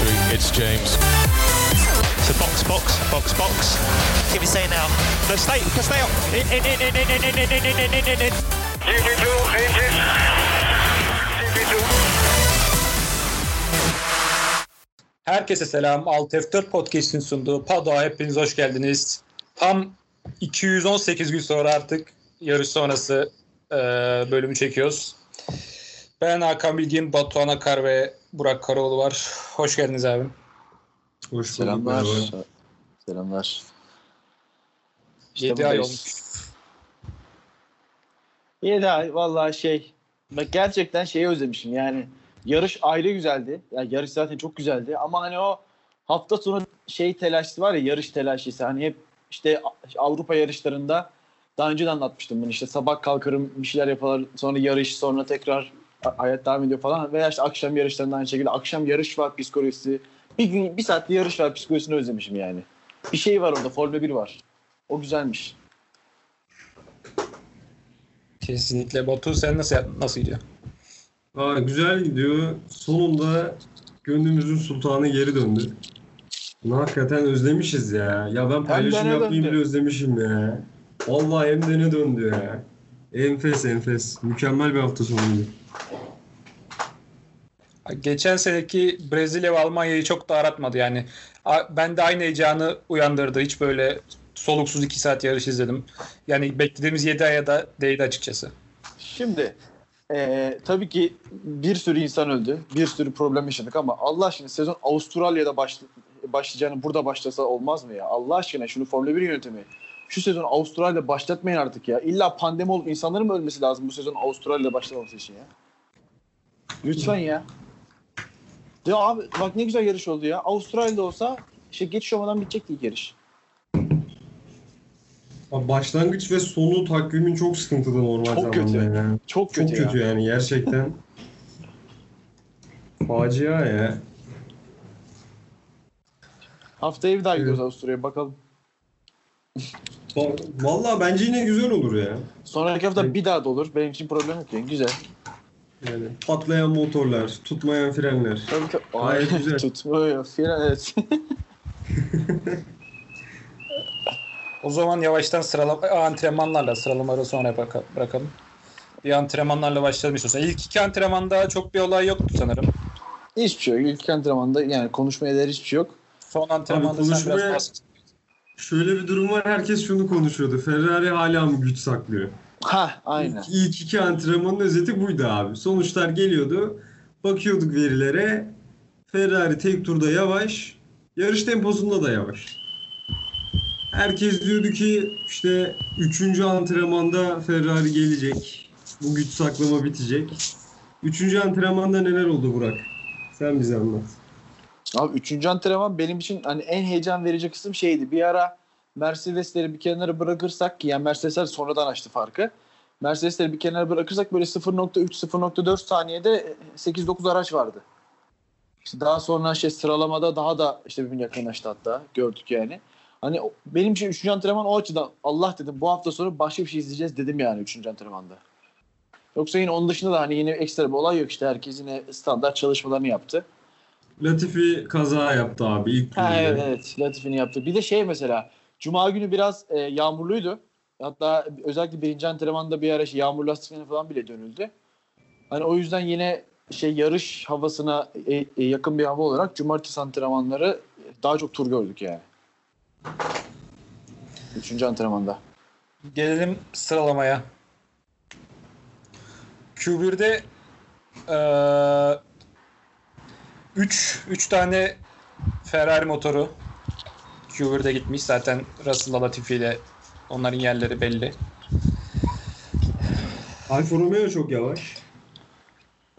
victory. It's James. So box, box, box, box. Give me say now. No, stay, stay up. In, in, in, in, in, in, in, in, in, in, in, in. GP2, engine. GP2. Herkese selam. Alt F4 Podcast'in sunduğu Pado'a hepiniz hoş geldiniz. Tam 218 gün sonra artık yarış sonrası e, bölümü çekiyoruz. Ben Hakan Bilgin, Batuhan Akar ve Burak Karaoğlu var. Hoş geldiniz abi. Hoş bulduk. Selamlar. merhaba. Selamlar. İşte 7 ay olmuş. 7 ay vallahi şey. Bak gerçekten şeyi özlemişim yani. Yarış ayrı güzeldi. Ya yarış zaten çok güzeldi ama hani o hafta sonu şey telaşlı var ya yarış telaşlısı. Hani hep işte Avrupa yarışlarında daha önce de anlatmıştım bunu işte sabah kalkarım bir şeyler yaparlar sonra yarış sonra tekrar hayat devam ediyor falan veya işte akşam yarışlarında aynı şekilde akşam yarış var psikolojisi bir gün bir saatli yarış var psikolojisini özlemişim yani. Bir şey var orada Formula 1 var. O güzelmiş. Kesinlikle. Batu sen nasıl nasıl gidiyor? Aa, güzel gidiyor. Sonunda gönlümüzün sultanı geri döndü. Bunu hakikaten özlemişiz ya. Ya ben paylaşım yapmayı bile özlemişim ya. Vallahi hem de ne döndü ya. Enfes enfes. Mükemmel bir hafta sonuydu. Geçen seneki Brezilya ve Almanya'yı çok da aratmadı yani. Ben de aynı heyecanı uyandırdı. Hiç böyle soluksuz 2 saat yarış izledim. Yani beklediğimiz 7 aya da değdi açıkçası. Şimdi eee, tabii ki bir sürü insan öldü. Bir sürü problem yaşadık ama Allah aşkına sezon Avustralya'da başla- başlayacağını burada başlasa olmaz mı ya? Allah aşkına şunu Formula 1 yönetimi. Şu sezon Avustralya'da başlatmayın artık ya. İlla pandemi olup insanların mı ölmesi lazım bu sezon Avustralya'da başlamaması için ya? Lütfen ya. Ya abi bak ne güzel yarış oldu ya. Avustralya'da olsa işte geçiş olmadan bitecekti ilk yarış. Abi başlangıç ve sonu takvimin çok sıkıntılı normal Çok zamanda kötü. ya. Çok Çok kötü, kötü ya. yani gerçekten. Facia ya. Haftaya bir daha gidiyoruz Evet. Avustralya'ya bakalım. Va- Vallahi bence yine güzel olur ya. Sonraki hafta bir daha da olur. Benim için problem yok yani. Güzel. Yani patlayan motorlar, tutmayan frenler. Tabii tabii. Gayet güzel. Tutmuyor. Fren evet. O zaman yavaştan sıralama antrenmanlarla sıralamaları sonra bırak- bırakalım. Bir antrenmanlarla başlayalım istiyorsan. İlk iki antrenmanda çok bir olay yoktu sanırım. hiçbir şey yok. İlk antrenmanda yani konuşmaya değer hiçbir şey yok. Son antrenmanda sen konuşmaya- biraz bahset. Şöyle bir durum var. Herkes şunu konuşuyordu. Ferrari hala mı güç saklıyor? Ha aynen. İlk, ilk iki antrenmanın özeti buydu abi. Sonuçlar geliyordu. Bakıyorduk verilere. Ferrari tek turda yavaş. Yarış temposunda da yavaş. Herkes diyordu ki işte üçüncü antrenmanda Ferrari gelecek. Bu güç saklama bitecek. Üçüncü antrenmanda neler oldu Burak? Sen bize anlat. Abi üçüncü antrenman benim için hani en heyecan verici kısım şeydi. Bir ara Mercedesleri bir kenara bırakırsak ki yani Mercedesler sonradan açtı farkı. Mercedesleri bir kenara bırakırsak böyle 0.3-0.4 saniyede 8-9 araç vardı. İşte daha sonra şey sıralamada daha da işte birbirine yakınlaştı hatta gördük yani. Hani benim için üçüncü antrenman o açıdan Allah dedim bu hafta sonu başka bir şey izleyeceğiz dedim yani üçüncü antrenmanda. Yoksa yine onun dışında da hani yine ekstra bir olay yok işte herkes yine standart çalışmalarını yaptı. Latifi kaza yaptı abi ilk turda. Ha, evet evet Latifi'nin yaptı. Bir de şey mesela Cuma günü biraz e, yağmurluydu. Hatta özellikle birinci antrenmanda bir ara şey, yağmur lastiklerine falan bile dönüldü. Hani o yüzden yine şey yarış havasına e, e, yakın bir hava olarak cumartesi antrenmanları daha çok tur gördük yani. Üçüncü antrenmanda. Gelelim sıralamaya. Q1'de 3 3 tane Ferrari motoru Q1'de gitmiş. Zaten Russell'la Latifi ile onların yerleri belli. Alfa Romeo çok yavaş.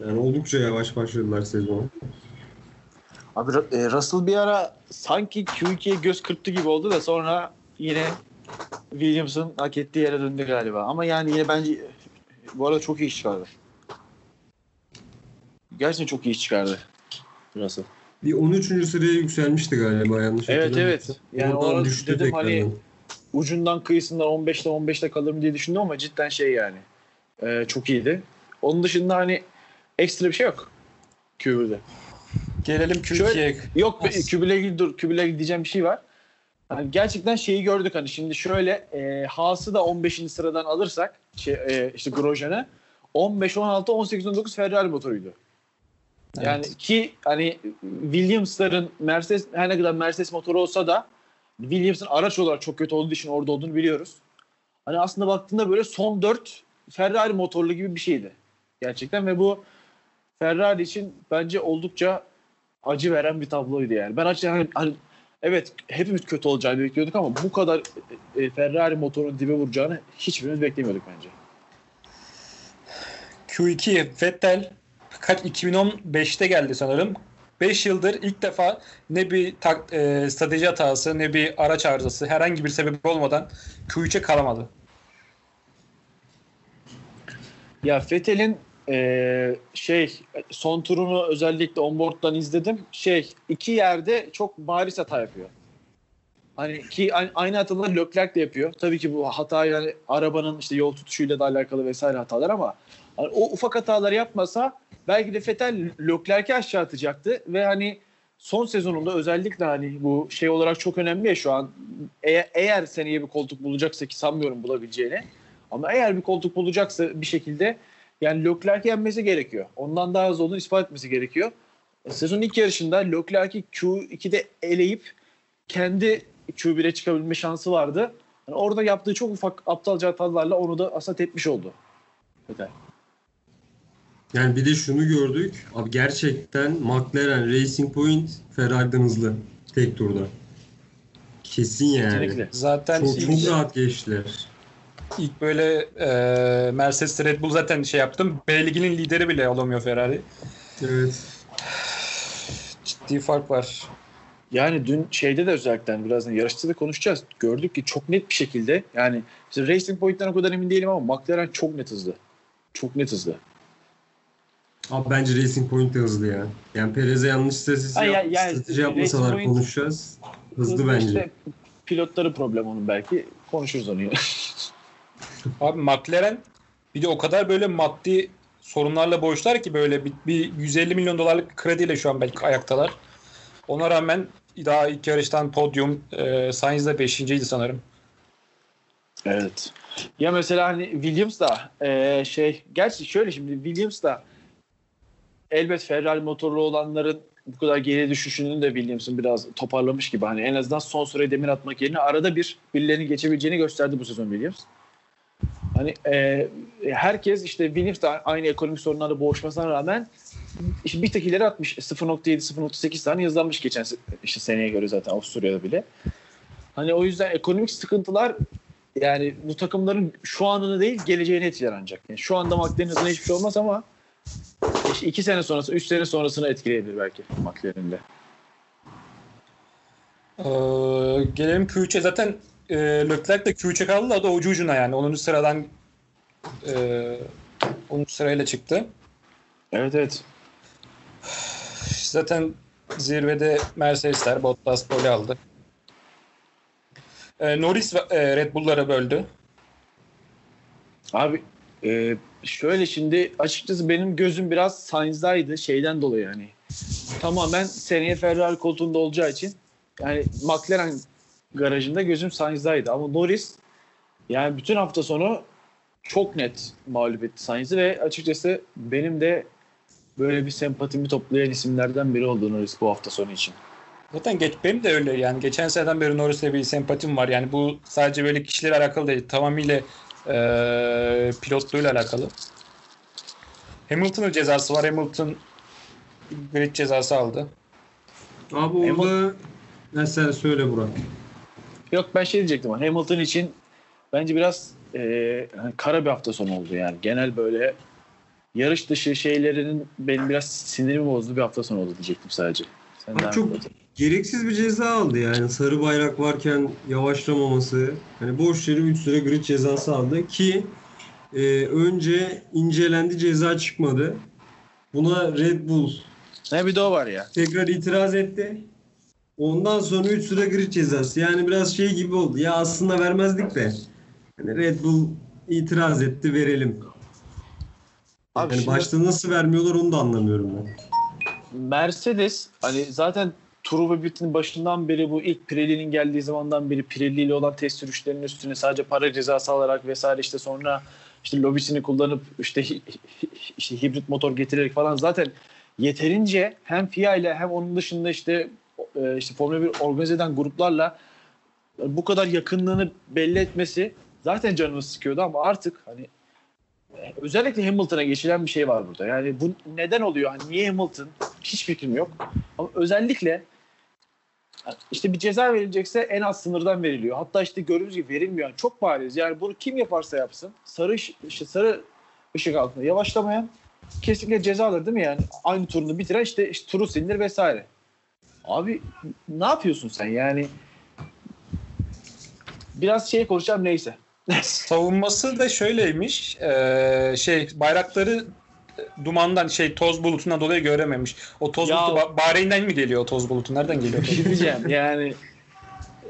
Yani oldukça yavaş başladılar sezon. Abi e, Russell bir ara sanki Q2'ye göz kırptı gibi oldu da sonra yine Williams'ın hak ettiği yere döndü galiba. Ama yani yine bence bu arada çok iyi iş çıkardı. Gerçekten çok iyi iş çıkardı Russell. Bir 13. sıraya yükselmişti galiba yanlış Evet evet. Yani Oradan orada düştü dedim tekrardan. hani ucundan kıyısından 15'te 15'te kalırım diye düşündüm ama cidden şey yani. e, çok iyiydi. Onun dışında hani ekstra bir şey yok Q1'de. Gelelim Q2'ye. Yok? Kübü'yle ilgili dur. Kübü'yle ilgili diyeceğim bir şey var. Hani gerçekten şeyi gördük hani şimdi şöyle e, Haas'ı da 15. sıradan alırsak şey, e, işte Grosjean'ı 15, 16, 18, 19 Ferrari motoruydu. Yani ki hani Williams'ların Mercedes her ne kadar Mercedes motoru olsa da Williams'ın araç olarak çok kötü olduğu için orada olduğunu biliyoruz. Hani aslında baktığında böyle son 4 Ferrari motorlu gibi bir şeydi. Gerçekten ve bu Ferrari için bence oldukça acı veren bir tabloydu yani. Ben açıkçası hani, hani evet hepimiz kötü olacağını bekliyorduk ama bu kadar e, Ferrari motorun dibe vuracağını hiçbirimiz beklemiyorduk bence. Q2 Vettel kaç 2015'te geldi sanırım. 5 yıldır ilk defa ne bir tak, e, strateji hatası ne bir araç arızası herhangi bir sebep olmadan Q3'e kalamadı. Ya Vettel'in e, şey son turunu özellikle onboard'dan izledim. Şey iki yerde çok bariz hata yapıyor. Hani ki aynı hataları Leclerc de yapıyor. Tabii ki bu hata yani arabanın işte yol tutuşuyla da alakalı vesaire hatalar ama hani o ufak hataları yapmasa belki de Vettel Leclerc'i aşağı atacaktı ve hani son sezonunda özellikle hani bu şey olarak çok önemli ya şu an eğer, eğer seneye bir koltuk bulacaksa ki sanmıyorum bulabileceğini ama eğer bir koltuk bulacaksa bir şekilde yani Leclerc'i yenmesi gerekiyor. Ondan daha hızlı olduğunu ispat etmesi gerekiyor. Sezonun ilk yarışında Leclerc'i Q2'de eleyip kendi Q1'e çıkabilme şansı vardı. Yani orada yaptığı çok ufak aptalca hatalarla onu da aslında tepmiş oldu. Vettel. Yani bir de şunu gördük. Abi gerçekten McLaren Racing Point Ferrari'den hızlı tek turda. Kesin yani. Kesinlikle. Zaten Çok, ilk, çok rahat geçtiler. ilk böyle e, Mercedes Red Bull zaten şey yaptım. B liginin lideri bile olamıyor Ferrari. Evet. Ciddi fark var. Yani dün şeyde de özellikle hani birazdan yarışta da konuşacağız. Gördük ki çok net bir şekilde yani işte Racing Point'ten o kadar emin değilim ama McLaren çok net hızlı. Çok net hızlı. Abi bence Racing Point de hızlı ya. Yani Perez'e yanlış strateji, Ay, yap- ya- yani strateji yapmasalar Racing Point- konuşacağız. Hızlı bence. işte pilotları problem onun belki. Konuşuruz onu yine. Abi McLaren bir de o kadar böyle maddi sorunlarla boğuşlar ki böyle bir, bir 150 milyon dolarlık krediyle şu an belki ayaktalar. Ona rağmen daha ilk yarıştan podyum e, Sainz de 5.ydi sanırım. Evet. Ya mesela hani Williams da eee, şey gerçi şöyle şimdi Williams da elbet Ferrari motorlu olanların bu kadar geriye düşüşünü de Williams'ın biraz toparlamış gibi. Hani en azından son sıraya demir atmak yerine arada bir birilerinin geçebileceğini gösterdi bu sezon Williams. Hani eee, herkes işte Williams da aynı ekonomik sorunlarla boğuşmasına rağmen işte bir tek ileri atmış. 0.7 0.8 tane hızlanmış geçen işte seneye göre zaten Avusturya'da bile. Hani o yüzden ekonomik sıkıntılar yani bu takımların şu anını değil geleceğini etkiler ancak. Yani şu anda hızına hiçbir şey olmaz ama işte iki sene sonrası, üç sene sonrasını etkileyebilir belki McLaren'de. Ee, gelelim Q3'e zaten e, Leclerc de Q3'e kaldı da o da ucu ucuna yani 10. sıradan e, 10. sırayla çıktı. Evet evet. Zaten zirvede Mercedesler Bottas pole aldı. E, Norris e, Red Bull'lara böldü. Abi e, şöyle şimdi açıkçası benim gözüm biraz Sainz'daydı şeyden dolayı yani. Tamamen seneye Ferrari koltuğunda olacağı için yani McLaren garajında gözüm Sainz'daydı ama Norris yani bütün hafta sonu çok net mağlup etti Sainz'i ve açıkçası benim de böyle bir sempatimi toplayan isimlerden biri oldu Norris bu hafta sonu için. Zaten geç, benim de öyle yani geçen seneden beri Norris'le bir sempatim var. Yani bu sadece böyle kişilerle alakalı değil. Tamamıyla e, pilotluğuyla alakalı. Hamilton'ın cezası var. Hamilton grid cezası aldı. Abi orada ne sen söyle Burak. Yok ben şey diyecektim ama Hamilton için bence biraz e, hani kara bir hafta sonu oldu yani. Genel böyle yarış dışı şeylerinin benim biraz sinirimi bozduğu bir hafta sonu oldu diyecektim sadece. Sen Abi çok et. Gereksiz bir ceza aldı yani. Sarı bayrak varken yavaşlamaması. Hani boş yere 3 süre grid cezası aldı ki e, önce incelendi ceza çıkmadı. Buna Red Bull Ne bir de o var ya. tekrar itiraz etti. Ondan sonra 3 süre grid cezası. Yani biraz şey gibi oldu. Ya aslında vermezdik de. Hani Red Bull itiraz etti verelim. Abi yani şimdi- başta nasıl vermiyorlar onu da anlamıyorum ben. Mercedes hani zaten turu ve bitin başından beri bu ilk Pirelli'nin geldiği zamandan beri Pirelli ile olan test sürüşlerinin üstüne sadece para cezası alarak vesaire işte sonra işte lobisini kullanıp işte, işte hibrit motor getirerek falan zaten yeterince hem FIA ile hem onun dışında işte e, işte Formula 1 organize eden gruplarla bu kadar yakınlığını belli etmesi zaten canımı sıkıyordu ama artık hani e, özellikle Hamilton'a geçilen bir şey var burada. Yani bu neden oluyor? Hani niye Hamilton? Hiç fikrim yok. Ama özellikle işte bir ceza verilecekse en az sınırdan veriliyor. Hatta işte gördüğünüz gibi verilmiyor. Yani çok bariz. Yani bunu kim yaparsa yapsın sarı işte sarı ışık altında yavaşlamayan kesinlikle ceza alır değil mi yani? Aynı turunu bitiren işte, işte turu silinir vesaire. Abi ne yapıyorsun sen yani? Biraz şey konuşacağım neyse. Savunması da şöyleymiş. Ee, şey bayrakları dumandan şey toz bulutundan dolayı görememiş. O toz Ya- bulutu Ba- Bahreyn'den mi geliyor o toz bulutu? Nereden geliyor? Bir şey diyeceğim yani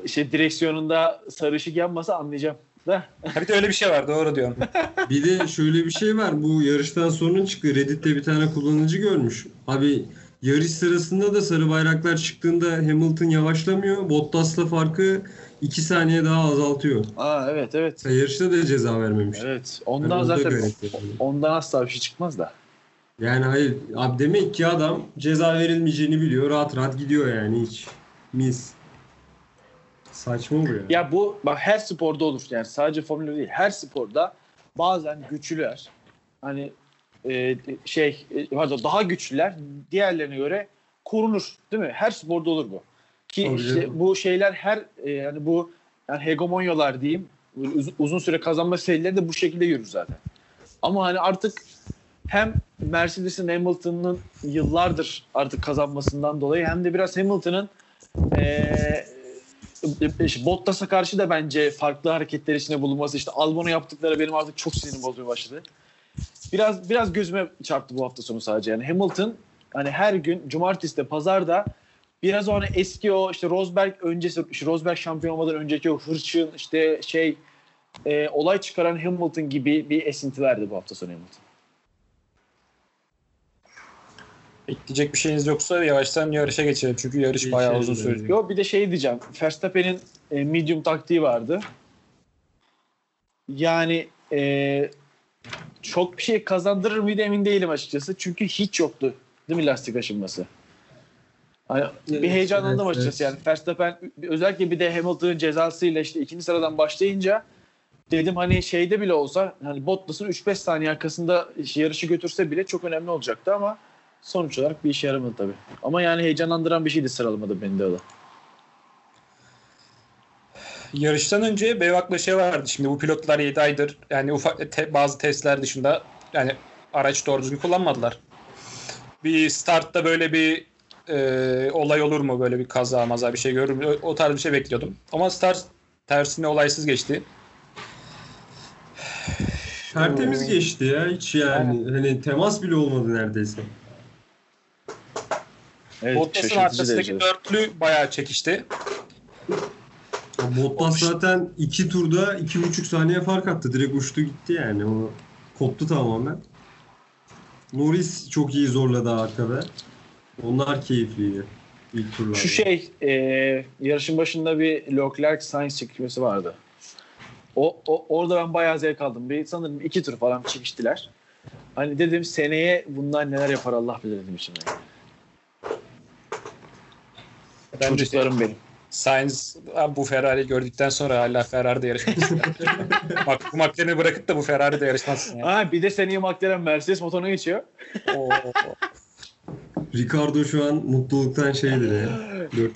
şey direksiyonunda sarı ışık yanmasa anlayacağım. Da. Bir de öyle bir şey var doğru diyorsun. Bir de şöyle bir şey var. Bu yarıştan sonra çıktı. Reddit'te bir tane kullanıcı görmüş. Abi yarış sırasında da sarı bayraklar çıktığında Hamilton yavaşlamıyor. Bottas'la farkı 2 saniye daha azaltıyor. Aa evet evet. Yarışta da ceza vermemiş. Evet. Yani Ondan da zaten yani. ondan asla bir şey çıkmaz da. Yani hayır abi demek ki adam ceza verilmeyeceğini biliyor. Rahat rahat gidiyor yani hiç. Mis. Saçma bu ya. Ya bu bak her sporda olur. Yani sadece Formula 1 değil. Her sporda bazen güçlüler hani e, şey e, pardon daha güçlüler diğerlerine göre korunur. Değil mi? Her sporda olur bu. Ki Tabii işte canım. bu şeyler her e, yani bu yani hegemonyalar diyeyim uz- uzun süre kazanma serileri de bu şekilde yürür zaten. Ama hani artık hem Mercedes'in Hamilton'ın yıllardır artık kazanmasından dolayı hem de biraz Hamilton'ın eee işte Bottas'a karşı da bence farklı hareketler içinde bulunması işte Albon'a yaptıkları benim artık çok sinirimi bozmaya başladı. Biraz biraz gözüme çarptı bu hafta sonu sadece. Yani Hamilton hani her gün cumartesi de pazarda biraz o hani eski o işte Rosberg öncesi işte Rosberg şampiyon olmadan önceki o hırçın işte şey e, olay çıkaran Hamilton gibi bir esinti verdi bu hafta sonu Hamilton. Ekleyecek bir şeyiniz yoksa yavaştan yarışa geçelim. Çünkü yarış bayağı uzun Geçelim sürdü. Yo bir de şey diyeceğim. Verstappen'in e, medium taktiği vardı. Yani e, çok bir şey kazandırır mıydı emin değilim açıkçası. Çünkü hiç yoktu. Değil mi lastik aşınması? Hani bir heyecanlandım evet, açıkçası. evet. Yani Verstappen özellikle bir de Hamilton'ın cezasıyla işte ikinci sıradan başlayınca dedim hani şeyde bile olsa hani Bottas'ın 3-5 saniye arkasında yarışı götürse bile çok önemli olacaktı ama sonuç olarak bir işe yaramadı tabii. Ama yani heyecanlandıran bir şeydi sıralamada beni de o da. Yarıştan önce Bevak'la şey vardı. Şimdi bu pilotlar 7 aydır yani ufak te- bazı testler dışında yani araç doğru düzgün kullanmadılar. Bir startta böyle bir e, olay olur mu? Böyle bir kaza maza bir şey görür mü? O, o tarz bir şey bekliyordum. Ama start tersine olaysız geçti. Tertemiz geçti ya hiç yani. Hani temas bile olmadı neredeyse. Evet, Bottas'ın arkasındaki dörtlü bayağı çekişti. Bottas zaten iki turda iki buçuk saniye fark attı. Direkt uçtu gitti yani. O koptu tamamen. Norris çok iyi zorladı arkada. Onlar keyifliydi. ilk turlarda. Şu şey e, yarışın başında bir Leclerc Sainz çekişmesi vardı. O, o orada ben bayağı zevk aldım. Bir sanırım iki tur falan çekiştiler. Hani dedim seneye bunlar neler yapar Allah bilir dedim içimden. Ben de Çocuklarım benim. Sainz bu Ferrari gördükten sonra hala Ferrari'de yarışmak ister. Bak bu McLaren'i bırakıp da bu Ferrari'de yarışmazsın ya. Ha bir de seneye McLaren Mercedes motoruna geçiyor. Ricardo şu an mutluluktan şeydir ya.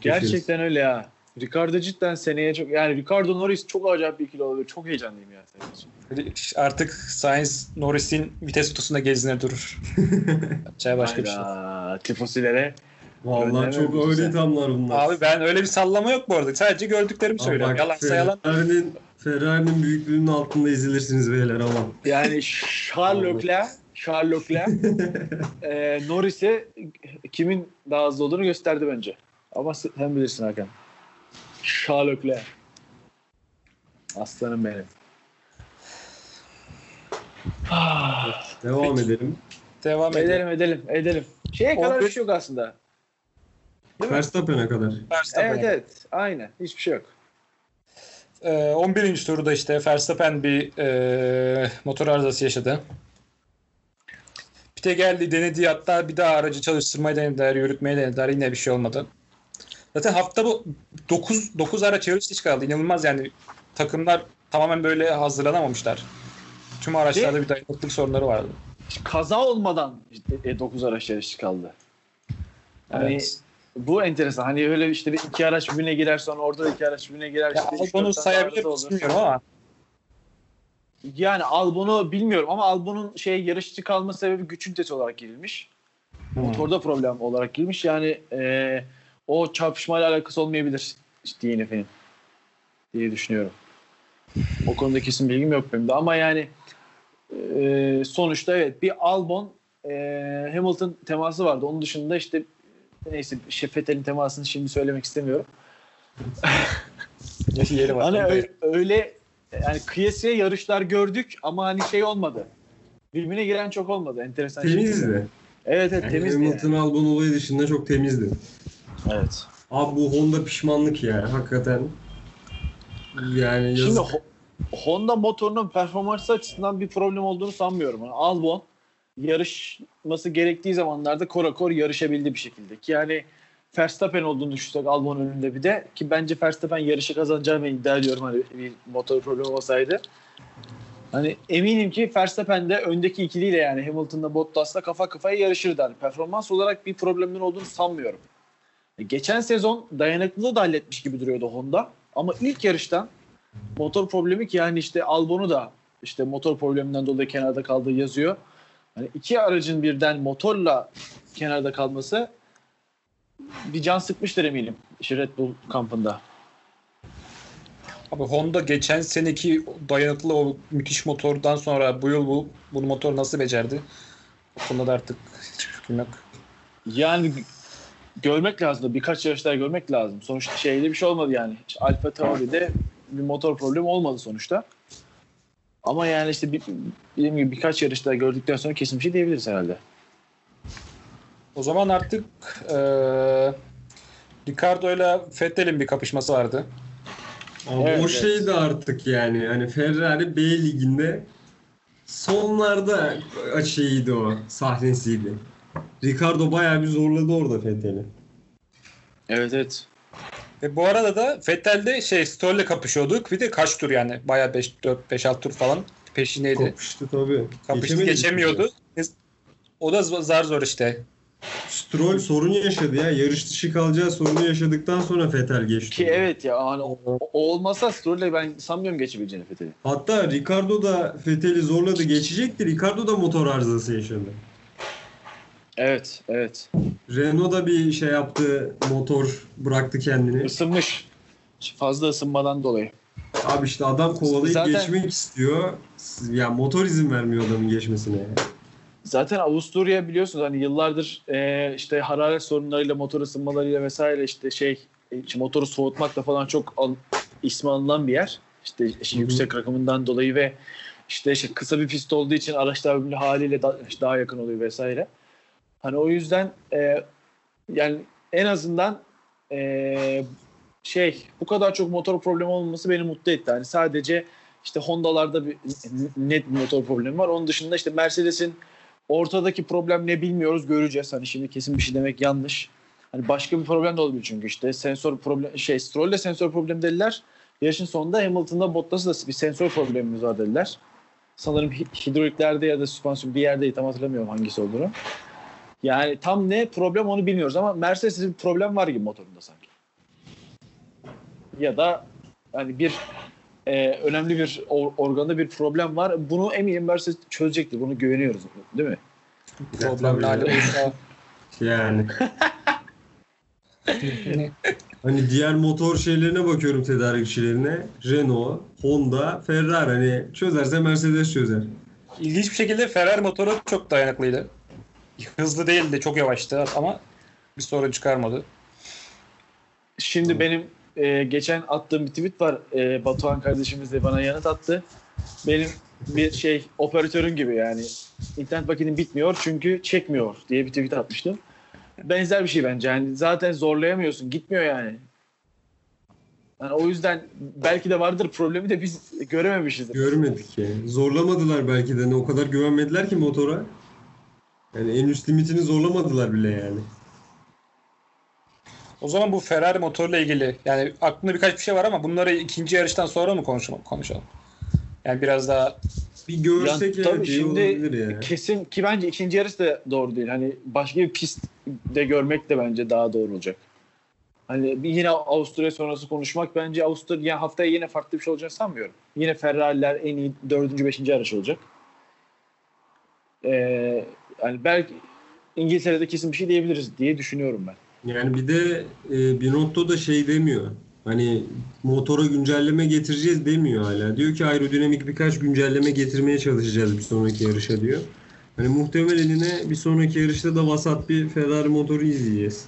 Gerçekten öyle ya. Ricardo cidden seneye çok yani Ricardo Norris çok acayip bir ikili olabilir. Çok heyecanlıyım ya senin için. Artık Sainz Norris'in vites kutusunda gezine durur. Yapacağı başka bir şey. Hayda, Tifosilere. Vallahi çok güzel. öyle tamlar bunlar. Abi ben öyle bir sallama yok bu arada. Sadece gördüklerimi Ama söylüyorum. bak, Yalansa yalan. Ferrari'nin, Ferrari'nin büyüklüğünün altında ezilirsiniz beyler aman. Yani Charles Leclerc e, Norris'e kimin daha hızlı olduğunu gösterdi bence. Ama sen bilirsin Hakan. Leclerc. Aslanım benim. Ah, Devam edelim. Devam edelim. edelim edelim edelim. Şeye kadar bir- şey yok aslında. Değil mi? Verstappen'e kadar. Verstappen. Evet evet. Aynen. Hiçbir şey yok. Ee, 11. turda işte Verstappen bir e, motor arızası yaşadı. Pite geldi denedi hatta bir daha aracı çalıştırmayı denediler, yürütmeyi denediler. Yine bir şey olmadı. Zaten hafta bu 9, 9 araç yarış dışı kaldı. İnanılmaz yani takımlar tamamen böyle hazırlanamamışlar. Tüm araçlarda bir dayanıklılık sorunları vardı. Kaza olmadan işte 9 araç yarışı kaldı. Yani Evet. Bu enteresan. Hani öyle işte bir iki araç birbirine girer sonra orada da iki araç birbirine girer. Ya işte Albon'u sayabilir bilmiyorum ama Yani Albon'u bilmiyorum ama Albon'un şey yarışçı kalma sebebi güç ünitesi olarak girilmiş. Motorda problem olarak girmiş. Yani e, o çarpışmayla alakası olmayabilir işte DNF'nin diye düşünüyorum. O konuda kesin bilgim yok benim de ama yani e, sonuçta evet bir Albon e, Hamilton teması vardı. Onun dışında işte neyse Şefetel'in temasını şimdi söylemek istemiyorum. yeri var. Hani öyle, öyle yani kıyasıya yarışlar gördük ama hani şey olmadı. Birbirine giren çok olmadı. Enteresan. Temizdi. Evet evet Yani temizdi. yani. Hamilton Albon olayı dışında çok temizdi. Evet. Abi bu Honda pişmanlık ya hakikaten. Yani yazık. Şimdi Ho- Honda motorunun performansı açısından bir problem olduğunu sanmıyorum. Yani Albon yarışması gerektiği zamanlarda kora kor yarışabildi bir şekilde. Ki yani Verstappen olduğunu düşünsek Albon önünde bir de ki bence Verstappen yarışı kazanacağını iddia ediyorum hani bir motor problemi olsaydı. Hani eminim ki Verstappen de öndeki ikiliyle yani Hamilton'la Bottas'la kafa kafaya yarışırdı. Hani performans olarak bir problemin olduğunu sanmıyorum. E, Geçen sezon dayanıklılığı da halletmiş gibi duruyordu Honda. Ama ilk yarıştan motor problemi ki yani işte Albon'u da işte motor probleminden dolayı kenarda kaldığı yazıyor. Hani iki aracın birden motorla kenarda kalması bir can sıkmıştır eminim. İşte Red Bull kampında. Abi Honda geçen seneki dayanıklı o müthiş motordan sonra bu yıl bu, bu motor nasıl becerdi? O konuda da artık hiçbir fikrim yok. Yani görmek lazım. Birkaç yarışlar görmek lazım. Sonuçta şeyde bir şey olmadı yani. İşte Alfa Tauri'de bir motor problemi olmadı sonuçta. Ama yani işte bir, dediğim gibi birkaç yarışta gördükten sonra kesin bir şey diyebiliriz herhalde. O zaman artık eee Ricardo ile Vettel'in bir kapışması vardı. Abi Evet, o şey de artık yani hani Ferrari B liginde sonlarda şeyiydi o sahnesiydi. Ricardo bayağı bir zorladı orada Vettel'i. Evet evet. Ve bu arada da Vettel'de şey Stroll'le kapışıyorduk. Bir de kaç tur yani? Bayağı 5 4 5 6 tur falan peşindeydi. Kopuştu tabii. Kapıştı Geçemedi geçemiyordu. O da zar zor işte. Stroll sorun yaşadı ya. Yarış dışı kalacağı sorunu yaşadıktan sonra Vettel geçti. Ki evet ya hani olmasa Stroll'le ben sanmıyorum geçebileceğini Fethel'i. Hatta Ricardo da Vettel'i zorladı geçecekti. Ricardo da motor arızası yaşadı. Evet evet. Renault da bir şey yaptı. Motor bıraktı kendini. Isınmış. Fazla ısınmadan dolayı. Abi işte adam kovalayıp Zaten- geçmek istiyor. Ya motor izin vermiyor adamın geçmesine. Zaten Avusturya biliyorsunuz hani yıllardır e, işte hararet sorunlarıyla motor ısınmalarıyla vesaire işte şey e, motoru soğutmakla falan çok al, ismi alınan bir yer. İşte, işte Hı hı. yüksek rakımından dolayı ve işte, işte kısa bir pist olduğu için araçlar haliyle da- işte daha yakın oluyor vesaire. Hani o yüzden e, yani en azından e, şey bu kadar çok motor problemi olmaması beni mutlu etti. Hani sadece işte Honda'larda bir net bir motor problemi var. Onun dışında işte Mercedes'in ortadaki problem ne bilmiyoruz göreceğiz. Hani şimdi kesin bir şey demek yanlış. Hani başka bir problem de olabilir çünkü işte sensör problem şey Stroll'le sensör problemi dediler. Yarışın sonunda Hamilton'da Bottas'la da bir sensör problemimiz var dediler. Sanırım hi- hidroliklerde ya da süspansiyon bir yerdeydi tam hatırlamıyorum hangisi olduğunu. Yani tam ne problem onu bilmiyoruz ama Mercedes'in bir problem var gibi motorunda sanki. Ya da hani bir e, önemli bir or- organda bir problem var. Bunu eminim Mercedes çözecektir. Bunu güveniyoruz. Değil mi? Hali olursa Yani. Hani diğer motor şeylerine bakıyorum tedarikçilerine. Renault, Honda, Ferrari hani çözerse Mercedes çözer. ilginç bir şekilde Ferrari motoru çok dayanıklıydı. Hızlı değildi, çok yavaştı ama bir sorun çıkarmadı. Şimdi benim e, geçen attığım bir tweet var. E, Batuhan kardeşimiz de bana yanıt attı. Benim bir şey operatörün gibi yani. İnternet paketin bitmiyor çünkü çekmiyor diye bir tweet atmıştım. Benzer bir şey bence. Yani zaten zorlayamıyorsun. Gitmiyor yani. Yani o yüzden belki de vardır problemi de biz görememişizdir. Görmedik yani. Zorlamadılar belki de. Ne o kadar güvenmediler ki motora. Yani en üst limitini zorlamadılar bile yani. O zaman bu Ferrari motorla ilgili yani aklımda birkaç bir şey var ama bunları ikinci yarıştan sonra mı konuşalım? konuşalım? Yani biraz daha Bir görsek Yani evet tabii iyi şimdi olabilir ya. kesin ki bence ikinci yarısı da doğru değil. Hani başka bir pistte görmek de bence daha doğru olacak. Hani bir yine Avusturya sonrası konuşmak bence Avusturya haftaya yine farklı bir şey olacağını sanmıyorum. Yine Ferrari'ler en iyi dördüncü, beşinci araç olacak. Ee, yani belki İngiltere'de kesin bir şey diyebiliriz diye düşünüyorum ben. Yani bir de e, Binotto da şey demiyor. Hani motora güncelleme getireceğiz demiyor hala. Diyor ki aerodinamik birkaç güncelleme getirmeye çalışacağız bir sonraki yarışa diyor. Hani muhtemelen yine bir sonraki yarışta da vasat bir Ferrari motoru izleyeceğiz.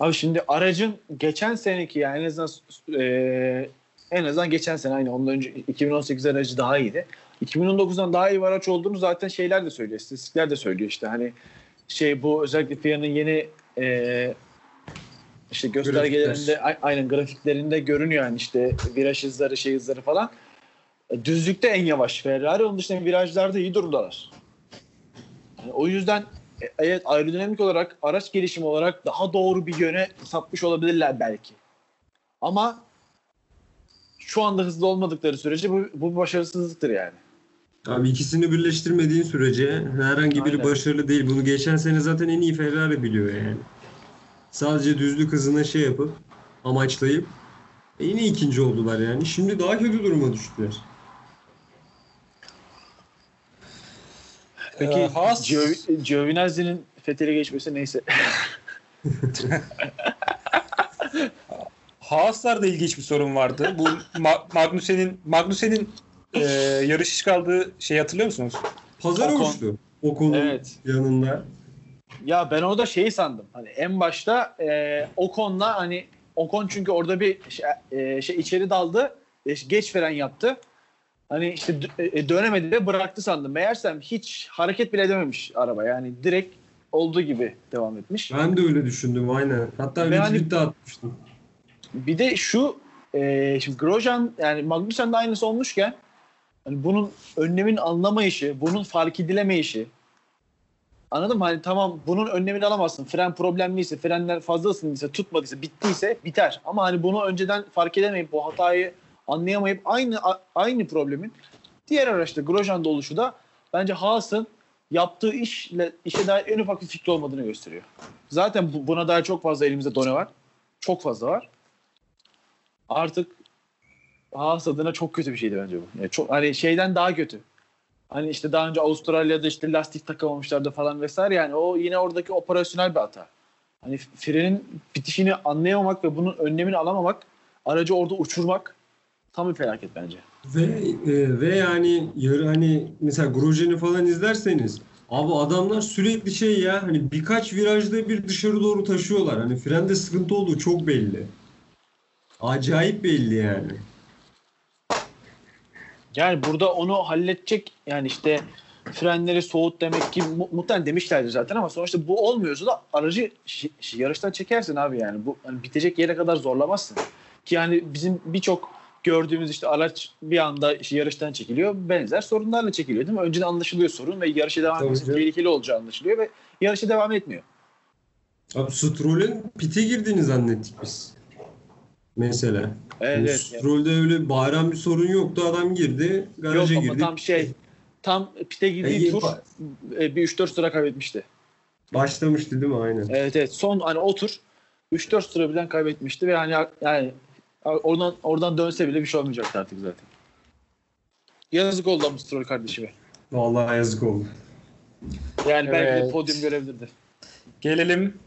Abi şimdi aracın geçen seneki yani en azından e, en azından geçen sene aynı ondan önce 2018 aracı daha iyiydi. 2019'dan daha iyi bir araç olduğunu zaten şeyler de söylüyor. istatistikler de söylüyor işte hani şey bu özellikle FIA'nın yeni e, işte göstergelerinde a- aynen grafiklerinde görünüyor yani işte viraj hızları şey hızları falan. E, Düzlükte en yavaş Ferrari. Onun dışında virajlarda iyi durumdalar. Yani o yüzden e, evet aerodinamik olarak araç gelişimi olarak daha doğru bir yöne sapmış olabilirler belki. Ama şu anda hızlı olmadıkları sürece bu, bu başarısızlıktır yani. Abi ikisini birleştirmediğin sürece herhangi biri Aynen. başarılı değil. Bunu geçen sene zaten en iyi Ferrari biliyor yani. Sadece düzlük hızına şey yapıp amaçlayıp e, yine ikinci oldular yani. Şimdi daha kötü duruma düştüler. Peki Ee, Haas- Gio- Giovinazzi'nin Fethel'e geçmesi neyse. Haas'larda ilginç bir sorun vardı. Bu Ma- Magnussen'in Magnussen'in e, yarış kaldığı şeyi hatırlıyor musunuz? Pazar Ocon. uçtu. Ocon'un Evet. yanında. Ya ben orada şeyi sandım. Hani en başta e, Ocon'la hani Ocon çünkü orada bir şey, e, şey içeri daldı. e, geç fren yaptı. Hani işte e, dönemedi ve bıraktı sandım. Meğersem hiç hareket bile edememiş araba. Yani direkt olduğu gibi devam etmiş. Ben de öyle düşündüm aynen. Hatta bir hani- tweet de atmıştım. Bir de şu e, şimdi Grosjean yani Magnussen de aynısı olmuşken hani bunun önlemin anlamayışı, bunun fark edilemeyişi anladın mı? Hani tamam bunun önlemini alamazsın. Fren problemliyse, frenler fazla ısındıysa, tutmadıysa, bittiyse biter. Ama hani bunu önceden fark edemeyip bu hatayı anlayamayıp aynı aynı problemin diğer araçta Grosjean'da oluşu da bence Haas'ın yaptığı işle işe dair en ufak bir fikri olmadığını gösteriyor. Zaten bu, buna dair çok fazla elimizde done var. Çok fazla var artık Haas adına çok kötü bir şeydi bence bu. Yani çok hani şeyden daha kötü. Hani işte daha önce Avustralya'da işte lastik takamamışlardı falan vesaire yani o yine oradaki operasyonel bir hata. Hani frenin bitişini anlayamamak ve bunun önlemini alamamak, aracı orada uçurmak tam bir felaket bence. Ve e, ve yani yarı hani mesela Grosjean'i falan izlerseniz abi adamlar sürekli şey ya hani birkaç virajda bir dışarı doğru taşıyorlar. Hani frende sıkıntı olduğu çok belli. Acayip belli yani. Yani burada onu halledecek yani işte frenleri soğut demek ki mu- muhtemelen demişlerdi zaten ama sonuçta bu olmuyorsa da aracı şi- şi- yarıştan çekersin abi yani. Bu hani bitecek yere kadar zorlamazsın. Ki yani bizim birçok gördüğümüz işte araç bir anda işte yarıştan çekiliyor. Benzer sorunlarla çekiliyor değil mi? Önceden anlaşılıyor sorun ve yarışa devam etmesi tehlikeli olacağı anlaşılıyor ve yarışa devam etmiyor. Abi Stroll'ün pite girdiğini zannettik biz. Mesela. Evet, evet. Öyle bağıran bir sorun yoktu. Adam girdi, Yok garaja ama girdi. tam şey tam pite girdiği E, tur e, bir 3-4 sıra kaybetmişti. Başlamıştı değil mi? Aynen. Evet evet son hani o tur 3-4 sıra birden kaybetmişti ve hani yani oradan oradan dönse bile bir şey olmayacaktı artık zaten. Yazık oldu ama Stroll kardeşime. Vallahi yazık oldu. Yani belki de Evet. podyum görebilirdi. Gelelim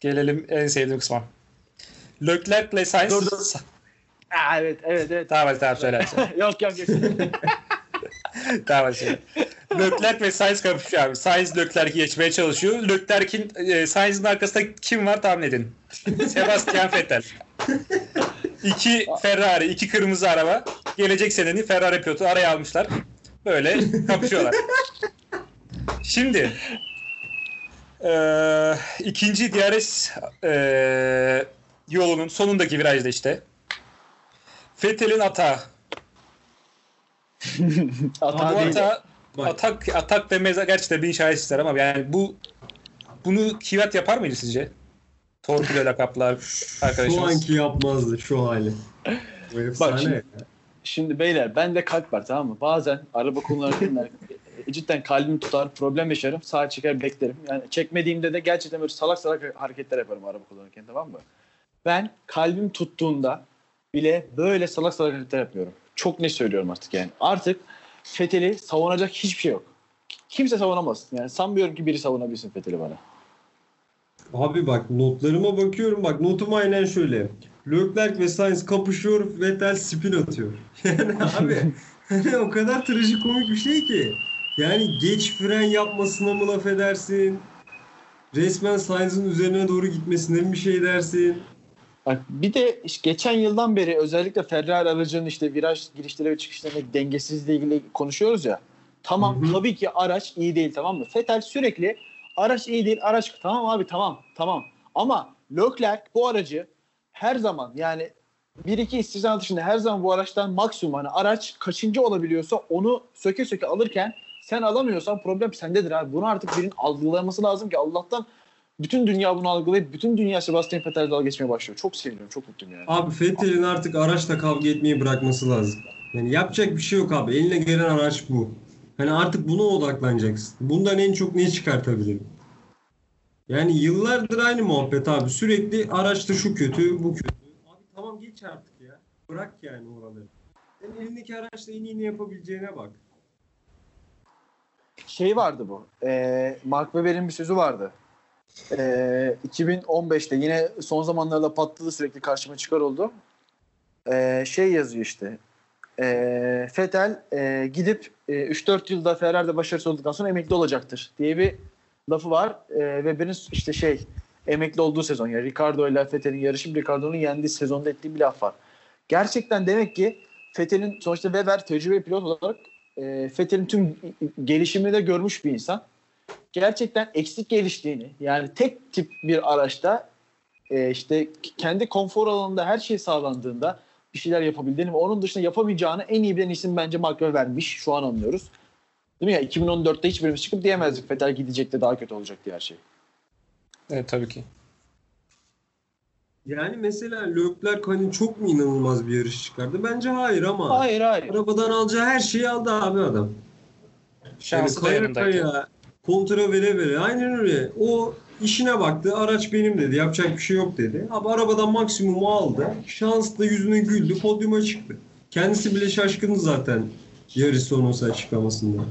gelelim en sevdiğim kısma. Leclerc'le Sainz. Dur, dur. Aa, evet evet evet. Tamam hadi tamam söyle. yok yok yok. tamam hadi söyle. Leclerc ve Sainz kapışıyor abi. Sainz Leclerc'i geçmeye çalışıyor. Leclerc'in e, Sainz'in arkasında kim var tahmin edin. Sebastian Vettel. İki Ferrari, iki kırmızı araba. gelecek senenin Ferrari pilotu araya almışlar. Böyle kapışıyorlar. Şimdi eee, ikinci DRS eee, yolunun sonundaki virajda işte Vettel'in atağı. Hata bu hata Bak. atak atak demez gerçekten bin şahit ister ama yani bu bunu Kivet yapar mıydı sizce? Torpido lakaplar Şu arkadaşımız. anki yapmazdı şu hali. Efsane. şimdi- Şimdi beyler bende kalp var tamam mı? Bazen araba kullanırken e, cidden kalbim tutar, problem yaşarım, sağa çeker beklerim. Yani çekmediğimde de gerçekten böyle salak salak hareketler yaparım araba kullanırken tamam mı? Ben kalbim tuttuğunda bile böyle salak salak hareketler yapıyorum. Çok ne söylüyorum artık yani. Artık Fethel'i savunacak hiçbir şey yok. Kimse savunamaz. Yani sanmıyorum ki biri savunabilsin Fethel'i bana. Abi bak notlarıma bakıyorum. Bak notum aynen şöyle. Leclerc ve Sainz kapışıyor. Vettel spin atıyor. Yani abi hani o kadar trajikomik bir şey ki. Yani geç fren yapmasına mı laf edersin? Resmen Sainz'ın üzerine doğru gitmesine mi bir şey dersin? Bak bir de geçen yıldan beri özellikle Ferrari aracının işte viraj girişleri ve çıkışlarındaki dengesizliğiyle ilgili konuşuyoruz ya. Tamam Hı hı. tabii ki araç iyi değil tamam mı? Vettel sürekli araç iyi değil araç tamam abi tamam tamam. Ama Leclerc bu aracı her zaman yani bir iki istisna dışında her zaman bu araçtan maksimum hani araç kaçıncı olabiliyorsa onu söke söke alırken sen alamıyorsan problem sendedir abi. Bunu artık birinin algılaması lazım ki Allah'tan bütün dünya bunu algılayıp bütün dünya Sebastian Vettel'e dalga geçmeye başlıyor. Çok seviniyorum, çok mutluyum yani. Abi Vettel'in artık araçla kavga etmeyi bırakması lazım. Yani yapacak bir şey yok abi. Eline gelen araç bu. Hani artık buna odaklanacaksın. Bundan en çok ne çıkartabilirim? Yani yıllardır aynı muhabbet abi. Sürekli araçta şu kötü, bu kötü. Abi tamam geç artık ya. Bırak yani oraları. Sen elindeki araçla en iyi ne yapabileceğine bak. Şey vardı bu. E, Mark Webber'in bir sözü vardı. E, 2015'te yine son zamanlarda patladı sürekli karşıma çıkar oldu. E, şey yazıyor işte. E, Vettel e, gidip e, 3-4 yılda Ferrari'de başarısız olduktan sonra emekli olacaktır diye bir lafı var. E, Webber'in işte şey emekli olduğu sezon yani Ricardo ile Vettel'in yarışıp Ricardo'nun yendiği sezonda ettiği bir laf var. Gerçekten demek ki Vettel'in sonuçta Weber tecrübeli pilot olarak e, Vettel'in tüm gelişimini de görmüş bir insan. Gerçekten eksik geliştiğini yani tek tip bir araçta e, işte kendi konfor alanında her şey sağlandığında bir şeyler yapabildiğini ve onun dışında yapamayacağını en iyi bilen isim bence Mark Webber'miş. Şu an anlıyoruz. Değil mi ya? 2014'te hiçbirimiz çıkıp diyemezdik Vettel gidecek de daha kötü olacak diye her şey. Evet tabii ki. Yani mesela Leclerc hani çok mu inanılmaz bir yarış çıkardı? Bence hayır ama. Hayır hayır. Arabadan alacağı her şeyi aldı abi adam. Şansı da kaya yanındaydı. Kontra vere vere. Aynen öyle. O işine baktı. Araç benim dedi. Yapacak bir şey yok dedi. Abi arabadan maksimumu aldı. Şans da yüzüne güldü. Podyuma çıktı. Kendisi bile şaşkındı zaten yarış sonrası açıklamasında.